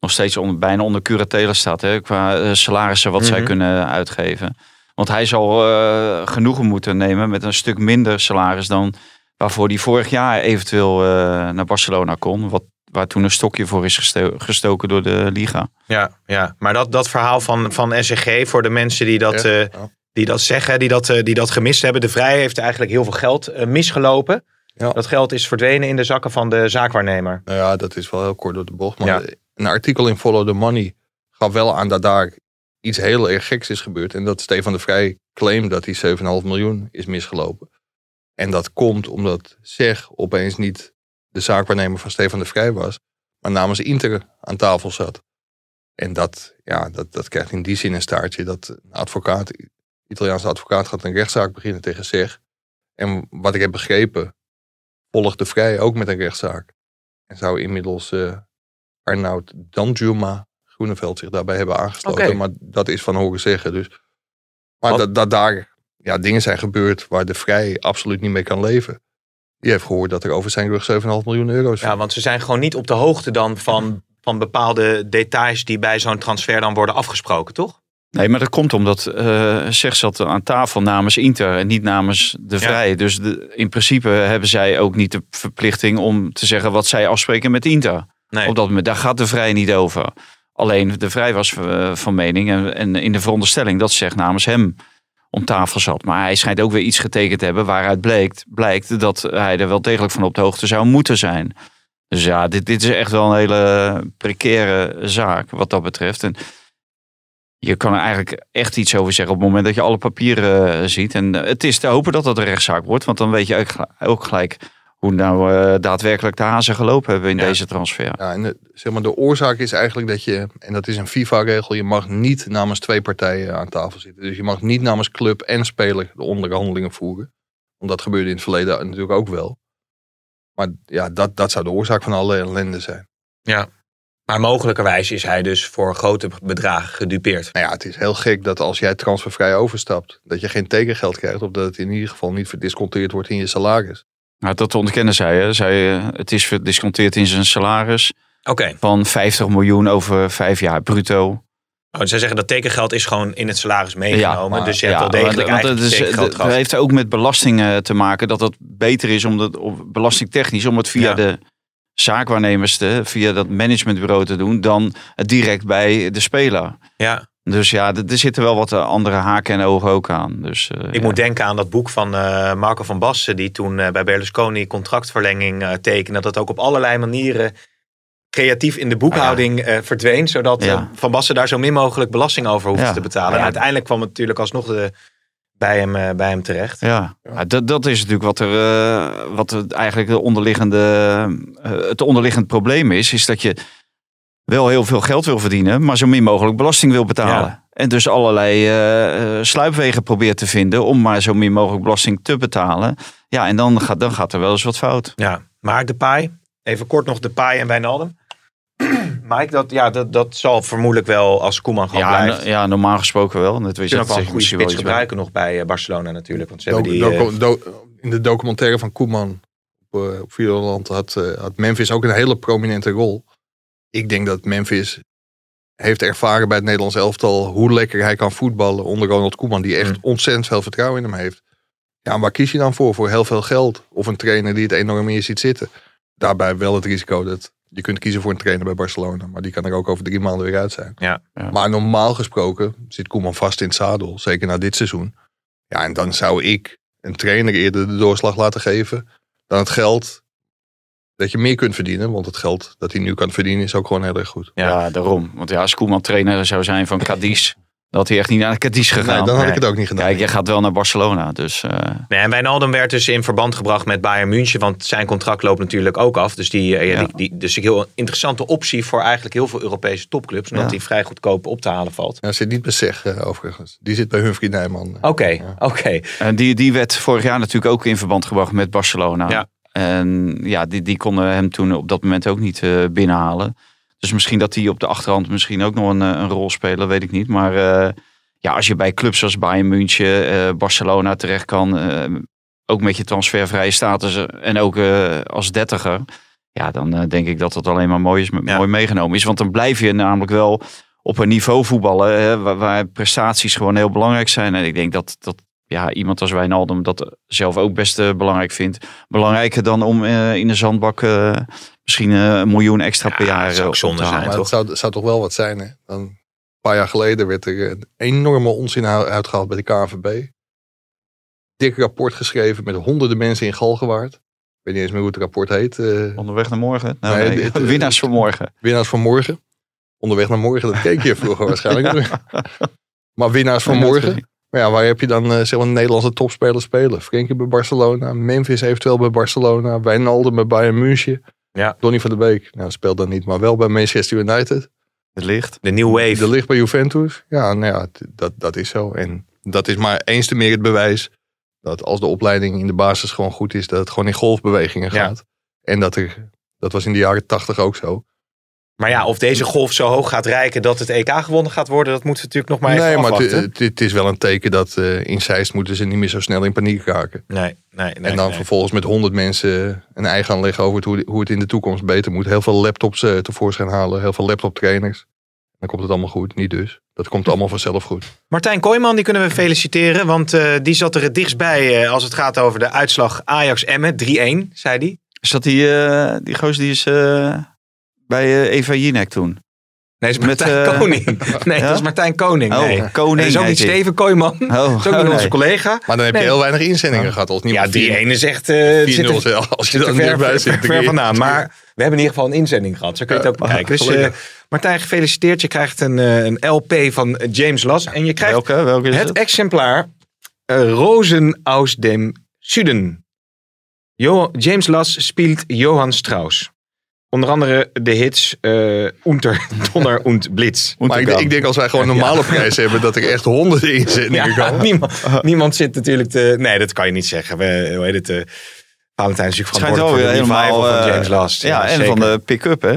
nog steeds onder, bijna onder curatele staat. Hè, qua eh, salarissen wat zij Mhm. kunnen uitgeven. Want hij zal eh, genoegen moeten nemen met een stuk minder salaris dan waarvoor hij vorig jaar eventueel eh, naar Barcelona kon. Wat, waar toen een stokje voor is gesto- gestoken door de Liga. Ja, ja. maar dat, dat verhaal van, van SCG voor de mensen die dat, Ja, eh, die dat zeggen, die dat, eh, die dat gemist hebben. De Vrij heeft eigenlijk heel veel geld eh, misgelopen. Ja. Dat geld is verdwenen in de zakken van de zaakwaarnemer. Nou ja, dat is wel heel kort door de bocht. Maar Ja. een artikel in Follow the Money gaf wel aan dat daar iets heel erg geks is gebeurd. En dat Stefan de Vrij claimt dat die 7,5 miljoen is misgelopen. En dat komt omdat Zeg opeens niet de zaakwaarnemer van Stefan de Vrij was. Maar namens Inter aan tafel zat. En dat, ja, dat, dat krijgt in die zin een staartje. Dat een advocaat, Italiaanse advocaat gaat een rechtszaak beginnen tegen Zeg. En wat ik heb begrepen, volgt de Vrij ook met een rechtszaak. En zou inmiddels eh Arnoud Danjuma Groeneveld zich daarbij hebben aangesloten. Maar dat is van horen zeggen. Dus. Maar dat, dat daar ja, dingen zijn gebeurd waar de Vrij absoluut niet mee kan leven. Die heeft gehoord dat er over zijn rug 7,5 miljoen euro's Ja, want ze zijn gewoon niet op de hoogte dan van, van bepaalde details die bij zo'n transfer dan worden afgesproken, toch? Nee, maar dat komt omdat uh, Zeg zat aan tafel namens Inter en niet namens de Vrij. Dus de, in principe hebben zij ook niet de verplichting om te zeggen wat zij afspreken met Inter. Nee. Op dat moment, daar gaat de Vrij niet over. Alleen de Vrij was uh, van mening en, en in de veronderstelling dat Zeg namens hem om tafel zat. Maar hij schijnt ook weer iets getekend te hebben waaruit blijkt, dat hij er wel degelijk van op de hoogte zou moeten zijn. Dus ja, dit, dit is echt wel een hele precaire zaak wat dat betreft. En je kan er eigenlijk echt iets over zeggen op het moment dat je alle papieren uh, ziet. En uh, het is te hopen dat dat een rechtszaak wordt, want dan weet je ook gelijk hoe nou uh, daadwerkelijk de hazen gelopen hebben in Ja. deze transfer. Ja, en de, zeg maar, de oorzaak is eigenlijk dat je, en dat is een FIFA-regel, je mag niet namens twee partijen aan tafel zitten. Dus je mag niet namens club en speler de onderhandelingen voeren. Want dat gebeurde in het verleden natuurlijk ook wel. Maar ja, dat, dat zou de oorzaak van alle ellende zijn. Ja, maar mogelijkerwijs is hij dus voor grote bedragen gedupeerd. Nou ja, het is heel gek dat als jij transfervrij overstapt, dat je geen tekengeld krijgt. Of dat het in ieder geval niet verdisconteerd wordt in je salaris. Nou, dat ontkennen zij. Hè. zij het is verdisconteerd in zijn salaris. Okay. Van 50 miljoen over vijf jaar bruto. Oh, zij zeggen dat tekengeld is gewoon in het salaris meegenomen. Ja, maar, dus je hebt ja, wel degelijk want, want is, het het heeft ook met belasting te maken. Dat het beter is om dat belastingtechnisch om het via ja. de zaakwaarnemers te, via dat managementbureau te doen. Dan direct bij de speler. Ja. Dus ja, er zitten wel wat andere haken en ogen ook aan. Dus, uh, ik ja. moet denken aan dat boek van uh, Marco van Basten, die toen uh, bij Berlusconi contractverlenging uh, tekende. Dat ook op allerlei manieren creatief in de boekhouding ah, ja. verdween. Zodat ja. Van Basten daar zo min mogelijk belasting over hoefde te betalen. En uiteindelijk kwam het natuurlijk alsnog de, bij, hem, bij hem terecht. Ja, dat, dat is natuurlijk wat, er, wat het eigenlijk de onderliggende, het onderliggend probleem is. Is dat je wel heel veel geld wil verdienen, maar zo min mogelijk belasting wil betalen. Ja. En dus allerlei uh, sluipwegen probeert te vinden om maar zo min mogelijk belasting te betalen. Ja, en dan gaat, dan gaat er wel eens wat fout. Ja, maar de paai, even kort nog de paai en Wijnaldum. Mike, dat, ja, dat, dat zal vermoedelijk wel als Koeman gewoon ja, blijft. Ja, normaal gesproken wel. Dat weet je ook wel een goede spits gebruiken nog bij Barcelona natuurlijk. Want ze do, hebben die, do, do, in de documentaire van Koeman op, uh, op Videoland had, uh, had Memphis ook een hele prominente rol ik denk dat Memphis heeft ervaren bij het Nederlands elftal hoe lekker hij kan voetballen onder Ronald Koeman, die echt mm. ontzettend veel vertrouwen in hem heeft. Ja, waar kies je dan voor? Voor heel veel geld? Of een trainer die het enorm in je ziet zitten? Daarbij wel het risico dat je kunt kiezen voor een trainer bij Barcelona, maar die kan er ook over drie maanden weer uit zijn. Ja, ja. Maar normaal gesproken zit Koeman vast in het zadel, zeker na dit seizoen. Ja, en dan zou ik een trainer eerder de doorslag laten geven dan het geld dat je meer kunt verdienen. Want het geld dat hij nu kan verdienen is ook gewoon heel erg goed. Ja, ja daarom. Want ja, als Koeman trainer zou zijn van Cadiz, had hij echt niet naar Cadiz gegaan. Nee, dan had nee. ik het ook niet gedaan. Kijk, je gaat wel naar Barcelona. Dus, uh... nee, en Wijnaldum werd dus in verband gebracht met Bayern München. Want zijn contract loopt natuurlijk ook af. Dus die, ja. die, die dus een heel interessante optie voor eigenlijk heel veel Europese topclubs. Omdat die vrij goedkoop op te halen valt. Ja, zit niet bij Zeg uh, overigens. Die zit bij Humphrey Nijman. Oké, okay, oké. Okay. En die, die werd vorig jaar natuurlijk ook in verband gebracht met Barcelona. En ja, die, die konden hem toen op dat moment ook niet uh, binnenhalen. Dus misschien dat die op de achterhand misschien ook nog een, een rol spelen, weet ik niet. Maar uh, ja, als je bij clubs als Bayern München, uh, Barcelona terecht kan, ook met je transfervrije status en ook als dertiger. Ja, dan denk ik dat dat alleen maar mooi, is, ja. mooi meegenomen is. Want dan blijf je namelijk wel op een niveau voetballen hè, waar, waar, prestaties gewoon heel belangrijk zijn. En ik denk dat, dat ja, iemand als Wijnaldum dat zelf ook best eh, belangrijk vindt. Belangrijker dan om eh, in de zandbak eh, misschien een miljoen extra per jaar zou ook op zonde te zijn. Maar het zou, zou toch wel wat zijn, hè? Dan, een paar jaar geleden werd er een enorme onzin uit- uitgehaald bij de KNVB. Dik rapport geschreven met honderden mensen in Galgenwaard. Ik weet niet eens meer hoe het rapport heet. Onderweg naar morgen? Nou, Nee, nee, dit- winnaars van morgen. winnaars van morgen. Onderweg naar morgen, dat keek je vroeger waarschijnlijk. maar winnaars van morgen. Maar ja, waar heb je dan eh, zeg maar Nederlandse topspelers spelen? Frenkie bij Barcelona, Memphis eventueel bij Barcelona, Wijnaldum bij Bayern München. Ja. Donny van der Beek, nou speelt dan niet, maar wel bij Manchester United. Het licht. De New Wave. De ligt bij Juventus. Ja, nou ja, dat, dat is zo. En dat is maar eens te meer het bewijs dat als de opleiding in de basis gewoon goed is, dat het gewoon in golfbewegingen Ja. gaat. En dat er, dat was in de jaren tachtig ook zo. Maar ja, of deze golf zo hoog gaat reiken dat het EK gewonnen gaat worden, dat moeten we natuurlijk nog maar even nee, maar het- afwachten. het, is wel een teken dat eh, in Zeist moeten ze niet meer zo snel in paniek raken. nee, nee, nee. en dan nee. vervolgens met honderd mensen een ei gaan leggen over het, hoe, hoe het in de toekomst beter moet. Heel veel laptops eh, tevoorschijn halen, heel veel laptoptrainers. Dan komt het allemaal goed, niet dus. Dat komt allemaal vanzelf goed. Martijn Kooijman, die kunnen we feliciteren, want eh, die zat er het dichtst bij eh, als het gaat over de uitslag Ajax-Emmen. 3-1, zei hij. Is dat die, eh die goos die is eh, bij eh, Eva Jinek toen? Nee, dat is Met, Martijn eh, Koning. Nee, ja? dat is Martijn Koning. Oh, nee. Koning Dat is ook niet. Steven Kooijman. Oh, Dat is ook oh, nee. onze collega. Maar dan heb je Nee. heel weinig inzendingen gehad. Het niet Ja, maar 3-1 is echt... eh, 4-0 zit er- zelf, als je er er ver, ver, zit. ver vandaan. Maar we hebben in ieder geval een inzending gehad. Zo kun je het ook Ja, bekijken. Dus eh. Martijn, gefeliciteerd. Je krijgt een, eh, een LP van James Las. En je krijgt Welke? Welke is het het? exemplaar uh, Rosen aus dem Süden. Jo James Las speelt Johann Strauss. Onder andere de hits eh Unter Donner und Blitz. Maar ik, ik denk als wij gewoon een normale prijs hebben, dat er echt honderden inzendingen Ja, komen. niemand, niemand zit natuurlijk te... Nee, dat kan je niet zeggen. We, hoe heet het? eh Valentijn is natuurlijk verantwoordelijk voor de helemaal... van eh, James Last. Ja, en zeker. van de pick-up, hè?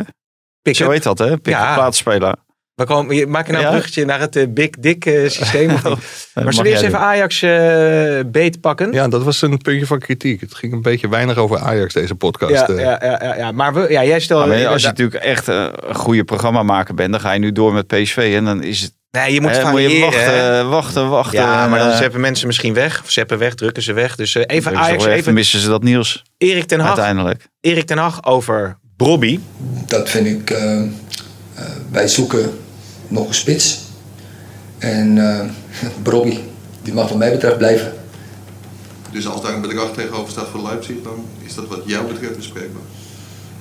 Pick-up. Zo heet dat, hè? Pick-up Ja. plaatspeler. We komen, je- maak je nou Ja? een bruggetje naar het eh, Big Dick eh, systeem? of niet? maar zullen we eerst even Ajax eh beet pakken? Ja, dat was een puntje van kritiek. Het ging een beetje weinig over Ajax, deze podcast. ja, ja, ja, ja, ja. Maar we, ja, jij stelt... Maar als je natuurlijk echt een goede programmamaker bent, dan ga je nu door met PSV. En dan is het... nee, je moet je wachten, wachten, wachten. Ja, maar dan zeppen mensen misschien weg. Of zeppen weg, drukken ze weg. Dus even Ajax, even missen ze dat nieuws Erik ten Hag. uiteindelijk. Erik ten Hag over Brobby. Dat vind ik. eh, eh, wij zoeken nog een spits. En uh, Brobby, die mag wat mij betreft blijven. Dus als daar een bedrag tegenover staat voor Leipzig, dan is dat wat jou betreft bespreekbaar.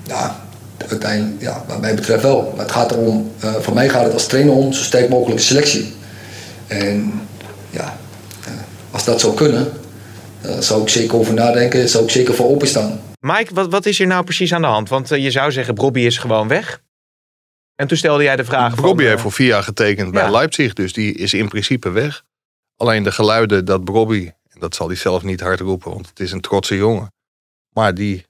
Ja, uiteindelijk, ja, wat mij betreft wel. Maar het gaat erom, eh, voor mij gaat het als trainer om zo sterk mogelijke selectie. En ja, eh, als dat zou kunnen, daar zou ik zeker over nadenken, zou ik zeker voor openstaan. Mike, wat, wat is hier nou precies aan de hand? Want je zou zeggen, Brobby is gewoon weg. En toen stelde jij de vraag. Brobby eh, heeft voor vier jaar getekend bij ja. Leipzig, dus die is in principe weg. Alleen de geluiden dat Brobby, en dat zal hij zelf niet hard roepen, want het is een trotse jongen. Maar die,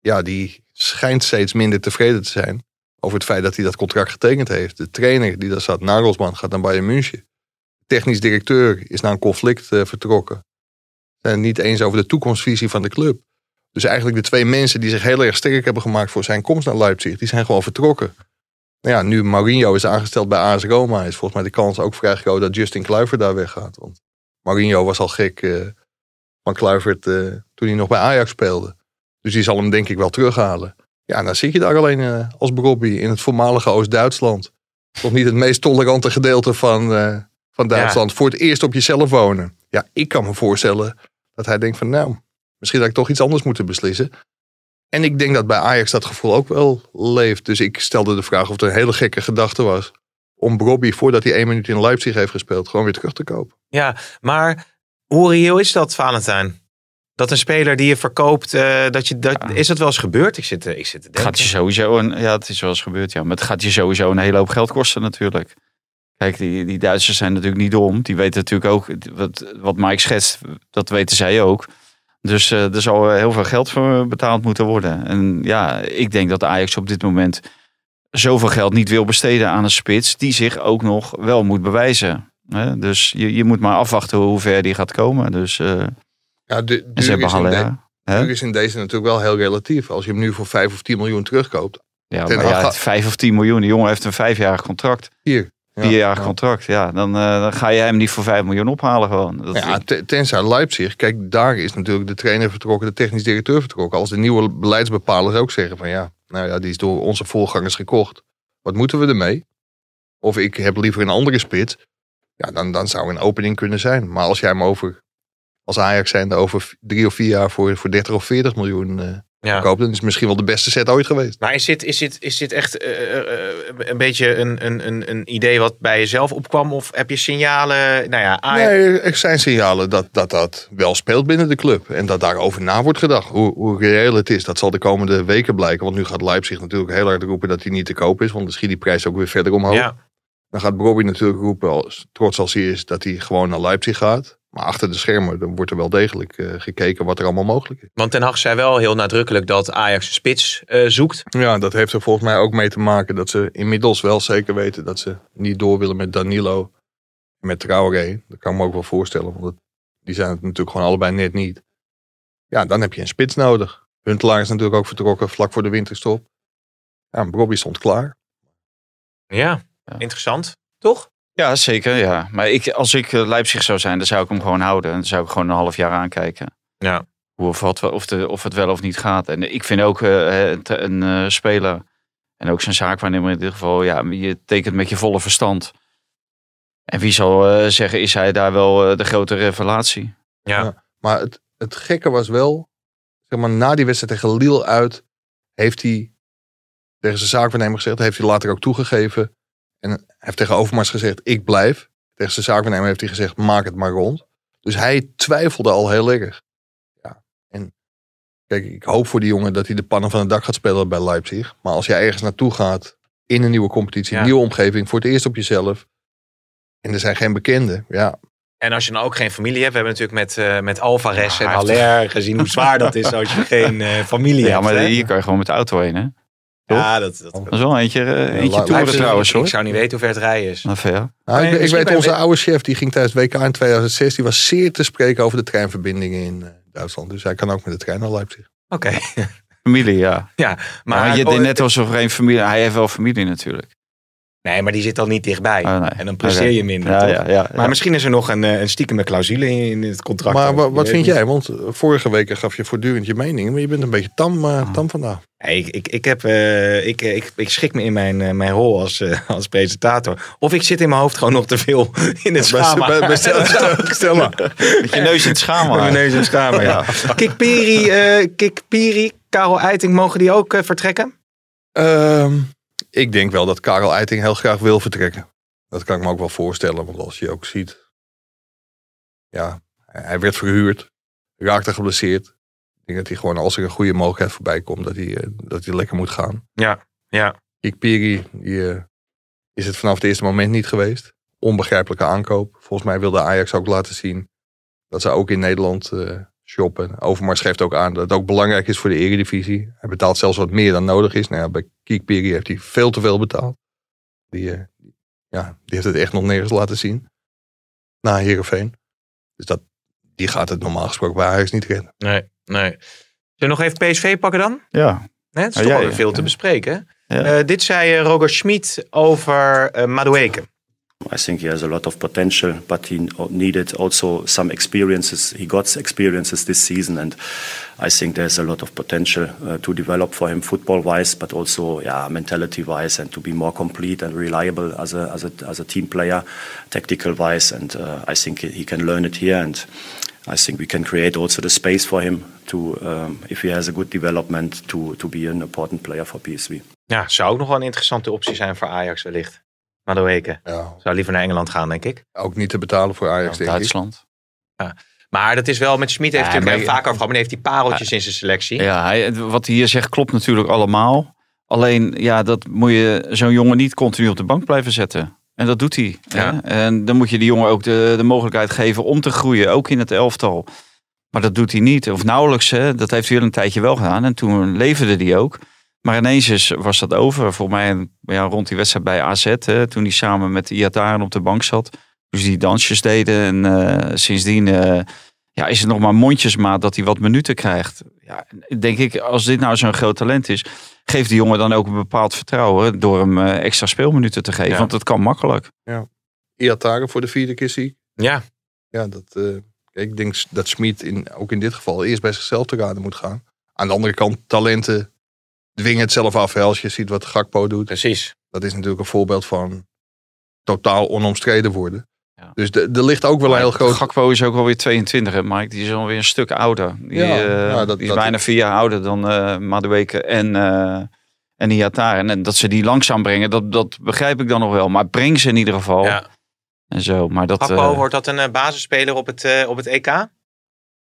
ja, die schijnt steeds minder tevreden te zijn over het feit dat hij dat contract getekend heeft. De trainer die daar zat, Nagelsman, gaat naar Bayern München. De technisch directeur is naar een conflict eh, vertrokken. Zijn het niet eens over de toekomstvisie van de club. Dus eigenlijk de twee mensen die zich heel erg sterk hebben gemaakt voor zijn komst naar Leipzig, die zijn gewoon vertrokken. Nou ja, nu Mourinho is aangesteld bij AS Roma, is volgens mij de kans ook vrij groot dat Justin Kluivert daar weggaat. Want Mourinho was al gek eh, van Kluivert eh, toen hij nog bij Ajax speelde. Dus die zal hem denk ik wel terughalen. Ja, dan zit je daar alleen eh, als Brobby in het voormalige Oost-Duitsland. Toch niet het meest tolerante gedeelte van, van Duitsland. Voor het eerst op jezelf wonen. Ja, ik kan me voorstellen dat hij denkt van nou, misschien had ik toch iets anders moeten beslissen. En ik denk dat bij Ajax dat gevoel ook wel leeft. Dus ik stelde de vraag of het een hele gekke gedachte was. Om Brobby, voordat hij één minuut in Leipzig heeft gespeeld, gewoon weer terug te kopen. Ja, maar hoe reëel is dat, Valentijn? Dat een speler die je verkoopt, eh, dat je, dat, is dat wel eens gebeurd? Ik zit, eh, ik zit te denken. gaat je sowieso een, ja, het is wel eens gebeurd, ja. Maar het gaat je sowieso een hele hoop geld kosten natuurlijk. Kijk, die, die Duitsers zijn natuurlijk niet dom. Die weten natuurlijk ook, wat, wat Mike schetst, dat weten zij ook. Dus eh, er zal heel veel geld voor betaald moeten worden. En ja, ik denk dat Ajax op dit moment zoveel geld niet wil besteden aan een spits die zich ook nog wel moet bewijzen. Hè? Dus je, je moet maar afwachten hoe ver die gaat komen. Dus, eh, Ja, de, duur, is in de- is in deze natuurlijk wel heel relatief. Als je hem nu voor 5 of 10 miljoen terugkoopt. Ja, maar ja, Hag- het 5 of 10 miljoen. De jongen heeft een vijfjarig contract. Hier, Vier jaar ja. contract. Ja, dan, eh, dan ga je hem niet voor 5 miljoen ophalen gewoon. Dat, Ja, te- tenzij Leipzig. Kijk, daar is natuurlijk de trainer vertrokken, de technisch directeur vertrokken. Als de nieuwe beleidsbepalers ook zeggen van ja, nou ja, die is door onze voorgangers gekocht. Wat moeten we ermee? Of ik heb liever een andere spits. Ja, dan, dan zou een opening kunnen zijn. Maar als jij hem over, als Ajax zijnde over drie of vier jaar voor, voor 30 of 40 miljoen eh Ja. koopt, dan is misschien wel de beste set ooit geweest. Maar is dit, is dit, is dit echt eh, eh, eh, een beetje een, een, een, een idee wat bij jezelf opkwam? Of heb je signalen? Nou ja, Nee, er zijn signalen dat, dat dat wel speelt binnen de club. En dat daarover na wordt gedacht. Hoe, hoe reëel het is, dat zal de komende weken blijken. Want nu gaat Leipzig natuurlijk heel hard roepen dat hij niet te koop is. Want dan schiet die prijs ook weer verder omhoog. Ja. Dan gaat Bobby natuurlijk roepen, als, trots als hij is, dat hij gewoon naar Leipzig gaat. Maar achter de schermen dan wordt er wel degelijk eh, gekeken wat er allemaal mogelijk is. Want Ten Hag zei wel heel nadrukkelijk dat Ajax een spits eh, zoekt. Ja, dat heeft er volgens mij ook mee te maken dat ze inmiddels wel zeker weten dat ze niet door willen met Danilo en met Traoré. Dat kan ik me ook wel voorstellen, want het- die zijn het natuurlijk gewoon allebei net niet. Ja, dan heb je een spits nodig. Huntelaar is natuurlijk ook vertrokken vlak voor de winterstop. Ja, en Bobby stond klaar. Ja, interessant. Toch? Ja, zeker. Ja. Maar ik, als ik eh, Leipzig zou zijn, dan zou ik hem gewoon houden. En dan zou ik gewoon een half jaar aankijken. Ja. Hoe of, wat, of, de, of het wel of niet gaat. En ik vind ook eh, het- een eh, speler, en ook zijn zaakwaarnemer in dit geval, ja, je tekent met je volle verstand. En wie zal eh, zeggen, is hij daar wel eh, de grote revelatie? Ja. Maar het, het gekke was wel, zeg maar, na die wedstrijd tegen Lille uit, heeft hij tegen zijn zaakwaarnemer gezegd, heeft hij later ook toegegeven. En hij heeft tegen Overmars gezegd, ik blijf. Tegen zijn zaakwaarnemer heeft hij gezegd, maak het maar rond. Dus hij twijfelde al heel erg. Ja. En kijk, ik hoop voor die jongen dat hij de pannen van het dak gaat spelen bij Leipzig. Maar als jij ergens naartoe gaat, in een nieuwe competitie, Ja. een nieuwe omgeving, voor het eerst op jezelf. En er zijn geen bekenden. Ja, En als je dan ook geen familie hebt. We hebben natuurlijk met, eh met Alvarez en Haller gezien hoe zwaar dat is als je geen eh, familie Ja, hebt. maar hè? hier kan je gewoon met de auto heen, hè? Ja, dat, dat, Dat is wel eentje, eh, eentje toeren trouwens, ik, hoor. ik zou niet weten hoe ver het rijden is. Nou, ver. Nou, Nee, ik, weet, onze oude chef die ging tijdens WK in 2006, die was zeer te spreken over de treinverbindingen in eh, Duitsland. Dus hij kan ook met de trein naar Leipzig. Oké. Familie, ja. Ja, Maar, maar, je oh, deed net alsof er geen familie... Hij heeft wel familie natuurlijk. Nee, maar die zit dan niet dichtbij. Oh, nee. En dan presteer je minder, Ja, toch? ja, ja, Maar ja. misschien is er nog een, eh, een stiekeme clausule in, in het contract. Maar wat vind niet. jij? Want eh, vorige week gaf je voortdurend je mening, maar je bent een beetje tam, eh, tam vandaag. Ik, ik, ik, heb, eh, ik, ik, ik schik me in mijn, mijn rol als, als presentator. Of ik zit in mijn hoofd gewoon nog te veel in het schaam. bij- bij- stel- maar. Met je neus in het schaam. Met mijn neus in het schaam, ja. Kikpiri, eh Kikpiri, Karel Eiting, mogen die ook vertrekken? Ehm, ik denk wel dat Karel Eiting heel graag wil vertrekken. Dat kan ik me ook wel voorstellen, want als je ook ziet. Ja, hij werd verhuurd, raakte geblesseerd. Ik denk dat hij gewoon, als er een goede mogelijkheid voorbij komt, dat hij, eh, dat hij lekker moet gaan. Ja, ja. Ikpiri, die eh, is het vanaf het eerste moment niet geweest. Onbegrijpelijke aankoop. Volgens mij wilde Ajax ook laten zien dat ze ook in Nederland eh, shoppen. Overmars geeft ook aan dat het ook belangrijk is voor de eredivisie. Hij betaalt zelfs wat meer dan nodig is. Nou ja, bij Kikpiri heeft hij veel te veel betaald. Die, eh, ja, die heeft het echt nog nergens laten zien. Na Heerenveen. Dus dat, die gaat het normaal gesproken bij Ajax niet redden. Nee, nee. Zullen we nog even PSV pakken dan? Ja. Hè, het is toch ja, wel ja, veel te bespreken. Ja. Eh, dit zei eh, Roger Schmid over eh Madueke. I think he has a lot of potential, but he needed also some experiences. He got experiences this season, and I think there's a lot of potential uh, to develop for him football-wise, but also yeah, mentality-wise, and to be more complete and reliable as a as a as a team player, tactical-wise. And uh, I think he can learn it here, and I think we can create also the space for him to, um, if he has a good development, to to be an important player for PSV. Ja, zou ook nog wel een interessante optie zijn voor Ajax wellicht. Madueke. Ja. Zou liever naar Engeland gaan, denk ik. Ook niet te betalen voor Ajax, denk ik. Duitsland. Maar dat is wel, met Schmid heeft Ja, maar- vaak over gehad, maar heeft die pareltjes in zijn selectie. Ja, hij, wat hij hier zegt klopt natuurlijk allemaal. Alleen, ja, dat moet je zo'n jongen niet continu op de bank blijven zetten. En dat doet hij. hè. Ja. En dan moet je die jongen ook de, de mogelijkheid geven om te groeien, ook in het elftal. Maar dat doet hij niet, of nauwelijks. Hè. Dat heeft hij een tijdje wel gedaan. En toen leverde hij ook. Maar ineens is, was dat over. Voor mij ja, rond die wedstrijd bij AZ. Hè, toen hij samen met Iataren op de bank zat. Dus die dansjes deden. En eh, sindsdien eh, ja, is het nog maar mondjesmaat dat hij wat minuten krijgt. Ja, denk ik, als dit nou zo'n groot talent is, geef die jongen dan ook een bepaald vertrouwen door hem eh, extra speelminuten te geven. Ja. Want dat kan makkelijk. Ja. Iatare voor de vierde keer ziek. Ja. Ja, dat, eh, ik denk dat Smit in, ook in dit geval eerst bij zichzelf te raden moet gaan. Aan de andere kant, talenten dwingen het zelf af. Hè, als je ziet wat Gakpo doet. Precies. Dat is natuurlijk een voorbeeld van totaal onomstreden worden. Dus de- er ligt ook wel een heel groot... Gakpo is ook alweer 22, hè, Mike. Die is alweer een stuk ouder. Die, Ja, eh, ja, dat- die is dat- bijna vier jaar ouder dan eh Madueke en, eh en Iataren. En dat ze die langzaam brengen, dat, dat begrijp ik dan nog wel. Maar breng ze in ieder geval. Ja. En zo. Maar dat, Gakpo, wordt dat een basisspeler op het, eh, op het EK?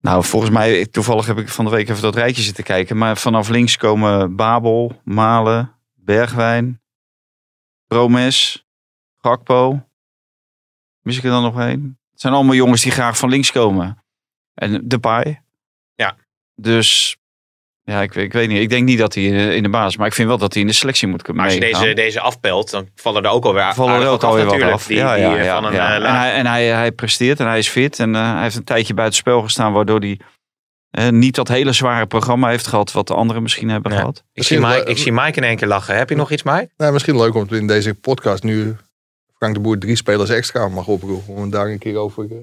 Nou, volgens mij, toevallig heb ik van de week even dat rijtje zitten kijken. Maar vanaf links komen Babel, Malen, Bergwijn, Promes, Gakpo. Mis ik er dan nog één? Het zijn allemaal jongens die graag van links komen. En Depay. Ja. Dus, ja, ik, ik weet niet. Ik denk niet dat hij in de, in de basis, maar ik vind wel dat hij in de selectie moet kunnen Maar als je deze, deze afpelt, dan vallen er ook alweer vallen er ook wat alweer natuurlijk. af. Die, ja, ja, die, eh, ja, van een ja. eh, En, hij, en hij, hij presteert en hij is fit. En eh, hij heeft een tijdje buiten spel gestaan, waardoor hij eh, niet dat hele zware programma heeft gehad wat de anderen misschien hebben gehad. ik, zie Mike, ik zie Mike in één keer lachen. Heb je nog iets, Mike? Nou, misschien leuk om het in deze podcast nu Frank de Boer drie spelers extra mag oproepen. Om het daar een keer over, eh,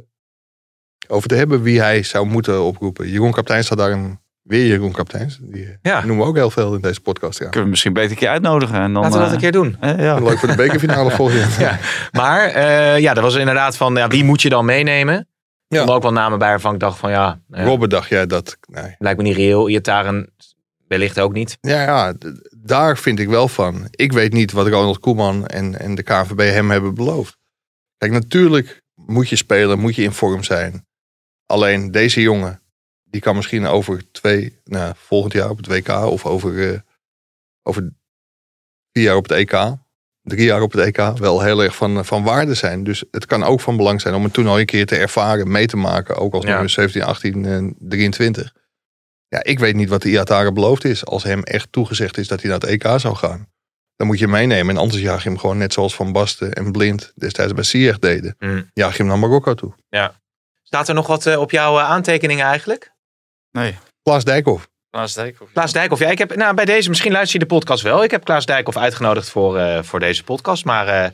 over te hebben wie hij zou moeten oproepen. Jeroen Kaptein staat daar een, weer Jeroen Kapteins. Die eh, Ja. noemen we ook heel veel in deze podcast. Ja. Kunnen we misschien beter een keer uitnodigen. En dan, Laten we dat eh, een keer doen. eh, ja. Leuk voor de bekerfinale volgend jaar. Ja. Maar eh, ja, dat was inderdaad van, ja, wie moet je dan meenemen? Ja. ook wel namen bij waarvan ik dacht van, ja, Robert dacht jij dat... Nee. lijkt me niet reëel. Iataren wellicht ook niet. Ja, ja, daar vind ik wel van. Ik weet niet wat Ronald Koeman en, en de KNVB hem hebben beloofd. Kijk, natuurlijk moet je spelen, moet je in vorm zijn. Alleen deze jongen, die kan misschien over twee, nou, volgend jaar op het WK of over, eh, over vier jaar op het EK, drie jaar op het EK, wel heel erg van, van waarde zijn. Dus het kan ook van belang zijn om het toernooi een keer te ervaren, mee te maken, ook als Ja. nummer 17, 18 en 23. Ja, ik weet niet wat de Iatare beloofd is. Als hem echt toegezegd is dat hij naar het EK zou gaan. Dan moet je meenemen. En anders jaag je hem gewoon net zoals Van Basten en Blind destijds bij Sieg deden. Mm. Jaag je hem naar Marokko toe. Ja. Staat er nog wat eh, op jouw eh, aantekeningen eigenlijk? Nee. Klaas Dijkhoff. Klaas Dijkhoff. Klaas Dijkhoff, ja, ik heb, nou, bij deze, misschien luister je de podcast wel. Ik heb Klaas Dijkhoff uitgenodigd voor, eh, voor deze podcast, maar eh,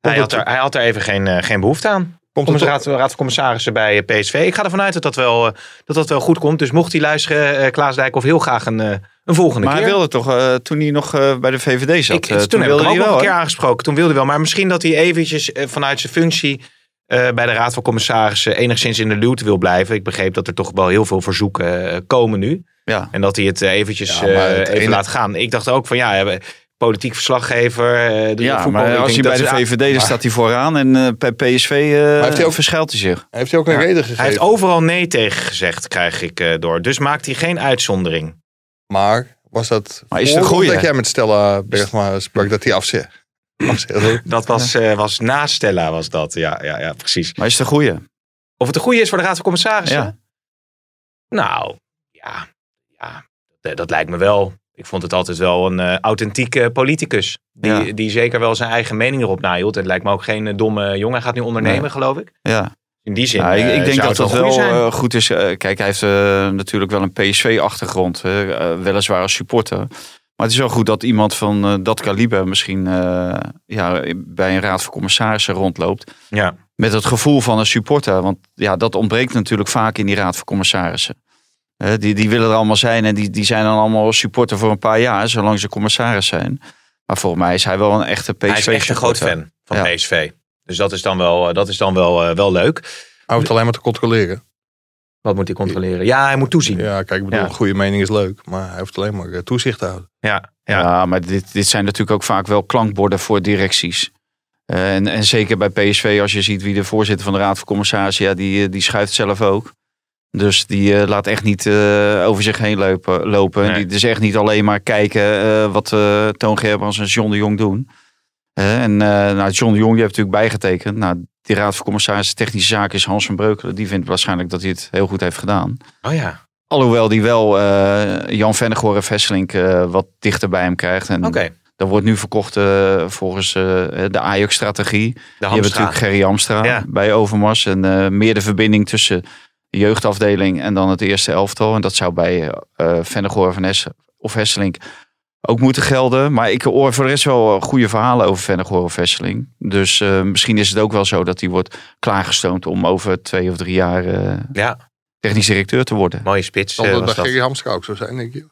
hij, had er, hij had er even geen, eh, geen behoefte aan. Komt het raad, raad van commissarissen bij PSV. Ik ga ervan uit dat dat wel, dat dat wel goed komt. Dus mocht hij luisteren, eh, Klaas Dijkhoff, heel graag een, eh, een volgende Maar keer. hij wilde toch, eh, toen hij nog eh, bij de VVD zat, Ik, eh, toen, heb ik wilde hem ook wel. een keer aangesproken. Toen wilde hij wel. Maar misschien dat hij eventjes vanuit zijn functie bij de Raad van Commissarissen enigszins in de luwte wil blijven. Ik begreep dat er toch wel heel veel verzoeken eh, komen nu. Ja. En dat hij het eh, eventjes Ja, eh, het even ene- laat gaan. Ik dacht ook van ja, we hebben politiek verslaggever. eh, de Ja, voetbal. maar Ik als hij bij de VVD dan staat hij vooraan en eh, bij PSV eh heeft hij ook- verschuilt hij zich. Heeft hij ook een Ja. reden gegeven. Hij heeft overal nee tegen gezegd, krijg ik eh, door. Dus maakt hij geen uitzondering. Maar was dat Maar is het dat jij met Stella Bergma sprak dat hij afzegt? Dat was, eh, was na Stella, was dat. Ja, ja, ja, precies. Maar is het een goeie? Of het een goede is voor de Raad van Commissarissen? Ja. Nou, ja, ja dat, dat lijkt me wel. Ik vond het altijd wel een eh, authentieke politicus. Die, Ja. die zeker wel zijn eigen mening erop nahield. Het lijkt me ook geen eh, domme jongen. Hij gaat nu ondernemen, Nee. geloof ik. Ja. In die zin Ja, ik, eh, ik denk dat dat wel eh, goed is. Kijk, hij heeft natuurlijk wel een PSV-achtergrond. weliswaar als supporter. Maar het is wel goed dat iemand van eh, dat kaliber misschien eh, ja, bij een raad van commissarissen rondloopt. Ja. Met het gevoel van een supporter. Want ja, dat ontbreekt natuurlijk vaak in die raad van commissarissen. Die, die willen er allemaal zijn en die, die zijn dan allemaal supporter voor een paar jaar, zolang ze commissaris zijn. Maar volgens mij is hij wel een echte PSV. Hij is echt een groot fan van Ja. PSV. Dus dat is dan wel, eh, dat is dan wel, wel leuk. Hij hoeft alleen maar te controleren. Wat moet hij controleren? Ja, hij moet toezien. Ja, kijk, ik bedoel, Ja. een goede mening is leuk. Maar hij hoeft alleen maar eh, toezicht te houden. Ja, Ja, maar dit, dit zijn natuurlijk ook vaak wel klankborden voor directies. Eh, en, en zeker bij PSV, als je ziet wie de voorzitter van de Raad van Commissarissen, ja, die, eh, die schuift zelf ook. Dus die eh, laat echt niet eh, over zich heen lopen. lopen. Nee. Die dus echt niet alleen maar kijken eh, wat eh Toon Gerbrands en John de Jong doen. En eh, nou, John de Jong die heeft natuurlijk bijgetekend. Nou, die Raad van Commissarissen Technische Zaken is Hans van Breukelen. Die vindt waarschijnlijk dat hij het heel goed heeft gedaan. Oh ja. Alhoewel die wel eh, Jan Vennegoor en Vesselink eh, wat dichter bij hem krijgt. En Oké. dat wordt nu verkocht eh, volgens de Ajax-strategie. Hebben Hamstra. natuurlijk Gerry Amstra Ja. bij Overmars. En meer de verbinding tussen jeugdafdeling en dan het eerste elftal. En dat zou bij Vennegoor of Hesselink ook moeten gelden. Maar ik hoor voor de rest wel goede verhalen over Vennegoor of Hesseling. Dus eh, misschien is het ook wel zo dat hij wordt klaargestoomd om over twee of drie jaar eh, Ja, technisch directeur te worden. mooie spits Zal eh, dat bij. Gerry Hamstra ook zo zijn, denk je?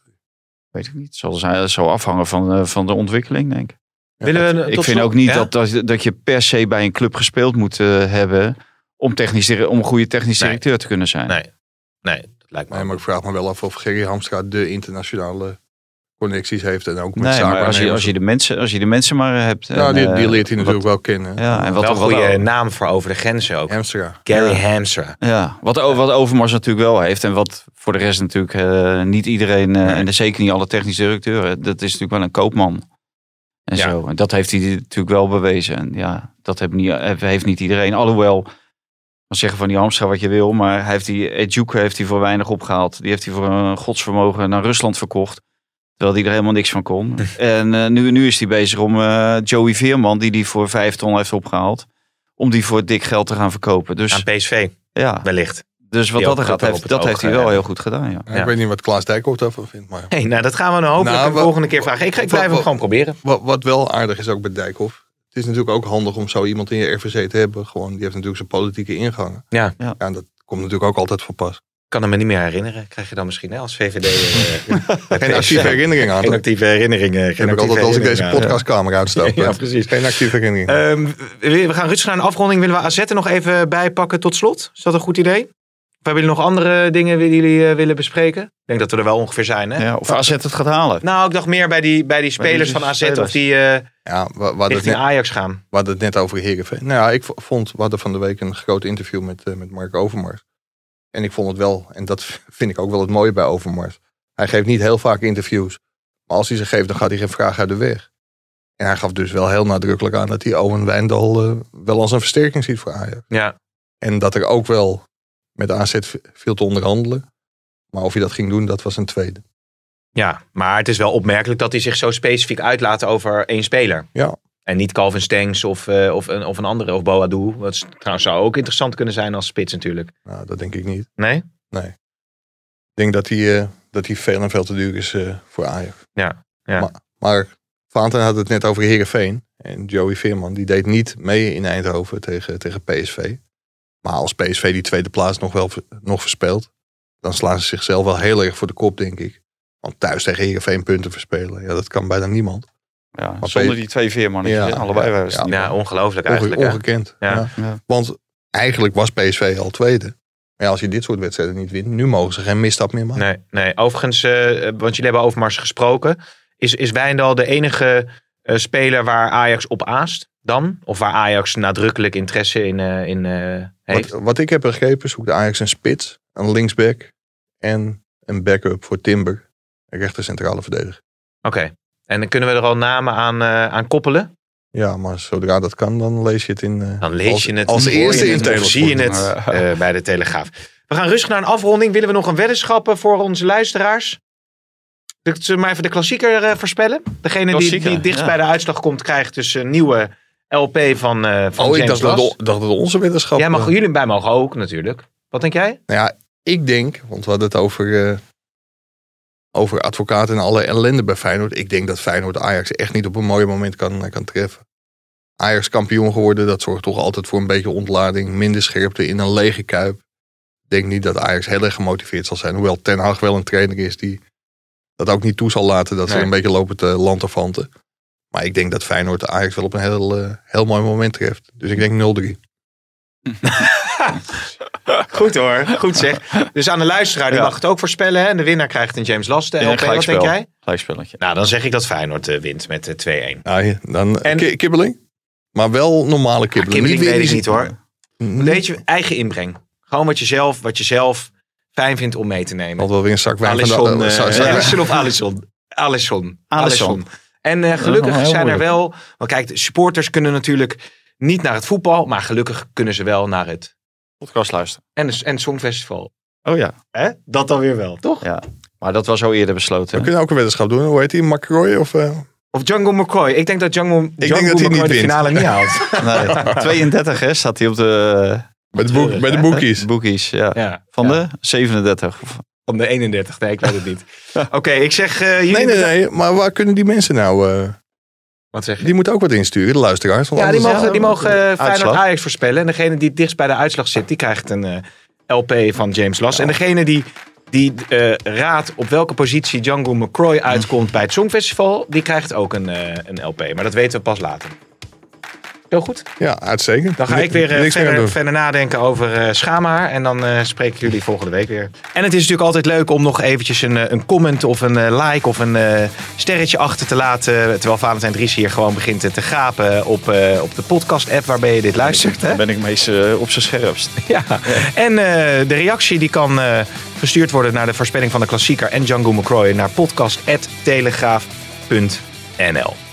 Weet ik niet. Het zal, zijn, het zal afhangen van, eh, van de ontwikkeling, denk ik. Willen we Ik vind slot- ook niet Ja? dat, dat, dat je per se bij een club gespeeld moet eh, hebben om, technisch, om een goede technisch Nee. directeur te kunnen zijn. Nee, nee, dat lijkt me Nee, maar ik vraag me wel af of Gerry Hamstra de internationale connecties heeft. En ook met Nee, maar als je, als, je de mensen, als je de mensen maar hebt. Nou, en, die, die eh, leert hij wat- natuurlijk wel kennen. Ja, en wat, Wel een wat, goede wat, naam voor over de grenzen ook. Hamstra. Gary Ja. Hamstra. ja, wat, wat Overmars natuurlijk wel heeft. En wat voor de rest natuurlijk eh, niet iedereen. eh, En zeker niet alle technische directeuren. Dat is natuurlijk wel een koopman. En Ja. zo. En dat heeft hij natuurlijk wel bewezen. En ja, dat heeft niet, heeft niet iedereen. Alhoewel, dan zeggen van die Hamstra wat je wil. Maar hij heeft die Ejuke heeft hij voor weinig opgehaald. Die heeft hij voor een godsvermogen naar Rusland verkocht. Terwijl hij er helemaal niks van kon. en eh, nu, nu is hij bezig om eh, Joey Veerman, die die voor vijf ton heeft opgehaald. Om die voor dik geld te gaan verkopen. Dus, Aan PSV, ja, wellicht. dus wat Die dat er gaat, heeft, dat heeft hij wel heel goed gedaan. Ja. Ja, Ja. Ik weet niet wat Klaas Dijkhoff daarvan vindt. Maar Hey, nou, dat gaan we dan hopelijk Nou, de volgende keer vragen. Ik, ga- ik blijf hem wat- gewoon proberen. wat, wat wel aardig is ook bij Dijkhoff. Het is natuurlijk ook handig om zo iemand in je RVC te hebben. Gewoon, die heeft natuurlijk zijn politieke ingangen. Ja. Ja. en dat komt natuurlijk ook altijd van pas. Ik kan hem me niet meer herinneren. Krijg je dan misschien hè, als VVD. eh, bij Geen actieve herinnering aan. Geen actieve herinneringen. Geen heb ik altijd als ik deze aan. podcastkamer uitstap. Ja, precies. Geen actieve herinnering. Ehm, we, gaan rustig naar een afronding. Willen we AZ er nog even bij pakken tot slot? Is dat een goed idee? Of hebben jullie nog andere dingen die jullie eh, willen bespreken? Ik denk dat we er wel ongeveer zijn. Hè? Ja, of AZ het gaat halen. Nou, ik dacht meer bij die, bij die spelers die van AZ spelers. of die eh ja, we, we, hadden het richting net, Ajax gaan. we hadden het net over Heerenveen. Nou ja, ik vond, we hadden van de week een groot interview met, eh, met Mark Overmars. En ik vond het wel, en dat vind ik ook wel het mooie bij Overmars. Hij geeft niet heel vaak interviews. Maar als hij ze geeft, dan gaat hij geen vraag uit de weg. En hij gaf dus wel heel nadrukkelijk aan dat hij Owen Wijndal eh, wel als een versterking ziet voor Ajax. Ja, En dat er ook wel met AZ v- viel te onderhandelen. Maar of hij dat ging doen, dat was een tweede. ja, maar het is wel opmerkelijk dat hij zich zo specifiek uitlaat over één speler. Ja. En niet Calvin Stengs of, eh, of, een, of een andere, of Boadu. Wat trouwens zou ook interessant kunnen zijn als spits natuurlijk. Nou, dat denk ik niet. Nee? Ik denk dat hij, eh, dat hij veel en veel te duur is eh, voor Ajax. Ja, ja. Maar, maar Vaanten had het net over Heerenveen. En Joey Veerman, die deed niet mee in Eindhoven tegen, tegen PSV. Maar als PSV die tweede plaats nog wel nog verspeelt, dan slaan ze zichzelf wel heel erg voor de kop, denk ik. Want thuis tegen Heerenveen punten verspelen, ja, dat kan bijna niemand. Ja, Maar zonder die twee veermannetjes. Ja? Allebei waren ze ja. ongelooflijk Onge- eigenlijk. hè? ongekend. Ja. Ja. Ja. Want eigenlijk was PSV al tweede. Maar ja, als je dit soort wedstrijden niet wint, nu mogen ze geen misstap meer maken. Nee, nee. overigens, eh, want jullie hebben over Mars gesproken. Is, is Wijndal de enige eh, speler waar Ajax op aast dan? Of waar Ajax nadrukkelijk interesse in, eh, in eh, heeft? Wat, wat ik heb begrepen, zoekt Ajax een spits, een linksback en een backup voor Timber. Een rechter centrale verdediger. Oké. En dan kunnen we er al namen aan, eh, aan koppelen? Ja, maar zodra dat kan, dan lees je het in. eh, Dan lees als, je het. als hoor eerste in Telesport. zie je het eh, bij de Telegraaf. We gaan rustig naar een afronding. Willen we nog een weddenschap eh, voor onze luisteraars? Zullen we maar even de klassieker eh, voorspellen? Degene die, Klassieker, die dichtst ja. bij de uitslag komt, krijgt dus een nieuwe LP van, eh van Oh, ik James dacht dat, dat onze wetenschap. Jij mag, eh, jullie bij mogen ook natuurlijk. Wat denk jij? Nou ja, ik denk, want we hadden het over, eh, over advocaten en alle ellende bij Feyenoord. Ik denk dat Feyenoord Ajax echt niet op een mooi moment kan, eh, kan treffen. Ajax kampioen geworden, dat zorgt toch altijd voor een beetje ontlading. Minder scherpte in een lege kuip. Ik denk niet dat Ajax heel erg gemotiveerd zal zijn. Hoewel Ten Hag wel een trainer is die dat ook niet toe zal laten. Dat ze een beetje lopen te lanterfanten. Maar ik denk dat Feyenoord Ajax wel op een heel, eh, heel mooi moment treft. Dus ik denk 0-3. Goed hoor, goed zeg. Dus aan de luisteraar, die Ja. mag het ook voorspellen. Hè? En de winnaar krijgt een James Lasten En LP. een Wat denk jij? Gelijkspelletje. Nou, dan zeg ik dat Feyenoord eh, wint met eh, 2-1. Nou, dan En- ki- kibbeling. Maar wel normale kibbeling. kibbeling weet ik niet, hoor. Weet je, eigen inbreng. Gewoon wat je zelf, wat je zelf fijn vindt om mee te nemen. Want wel weer een zak wijn van de... Alisson, eh, eh, of Alisson? Alisson. Alisson. En eh, Ja, gelukkig zijn er wel... Want kijk, de supporters kunnen natuurlijk niet naar het voetbal. Maar gelukkig kunnen ze wel naar het... Podcast luisteren. En, en Songfestival. Oh ja. Hè? Dat dan weer wel, toch? ja. Maar dat was al eerder besloten. We kunnen ook een weddenschap doen. Hoe heet die? McCroy? Of, eh, Of Django McCoy. Ik denk dat Django, Django denk dat hij McCoy niet de wint. finale niet haalt. Nee, 32 hè, staat hij op de, Bij de, boek, bij de boekies. Boekies, ja. Ja, Van ja. de 37. Van de 31, nee, ik weet het niet. Oké, ik zeg eh jullie... Nee, nee, nee. Maar waar kunnen die mensen nou... eh, Wat zeg je? die moeten ook wat insturen, de luisteraars. Ja, die mogen, die mogen eh, Feyenoord. Ajax voorspellen. En degene die het dichtst bij de uitslag zit, die krijgt een eh, LP van James Las. En degene die, die eh, raadt op welke positie Django McCroy uitkomt bij het Songfestival, die krijgt ook een, eh, een LP. Maar dat weten we pas later. Heel goed. Ja, uitstekend. Dan ga ik weer eh, Niks verder, verder nadenken over eh Schamaar. En dan eh spreek ik jullie volgende week weer. En het is natuurlijk altijd leuk om nog eventjes een, een comment of een eh, like of een eh, sterretje achter te laten. Terwijl Valentijn Dries hier gewoon begint te gapen op, eh, op de podcast app waarbij je dit luistert. Hè? Dan ben ik meest op zijn scherpst. Ja. En eh, de reactie die kan eh, gestuurd worden naar de voorspelling van de klassieker en Django McCroy naar podcast.telegraaf.nl.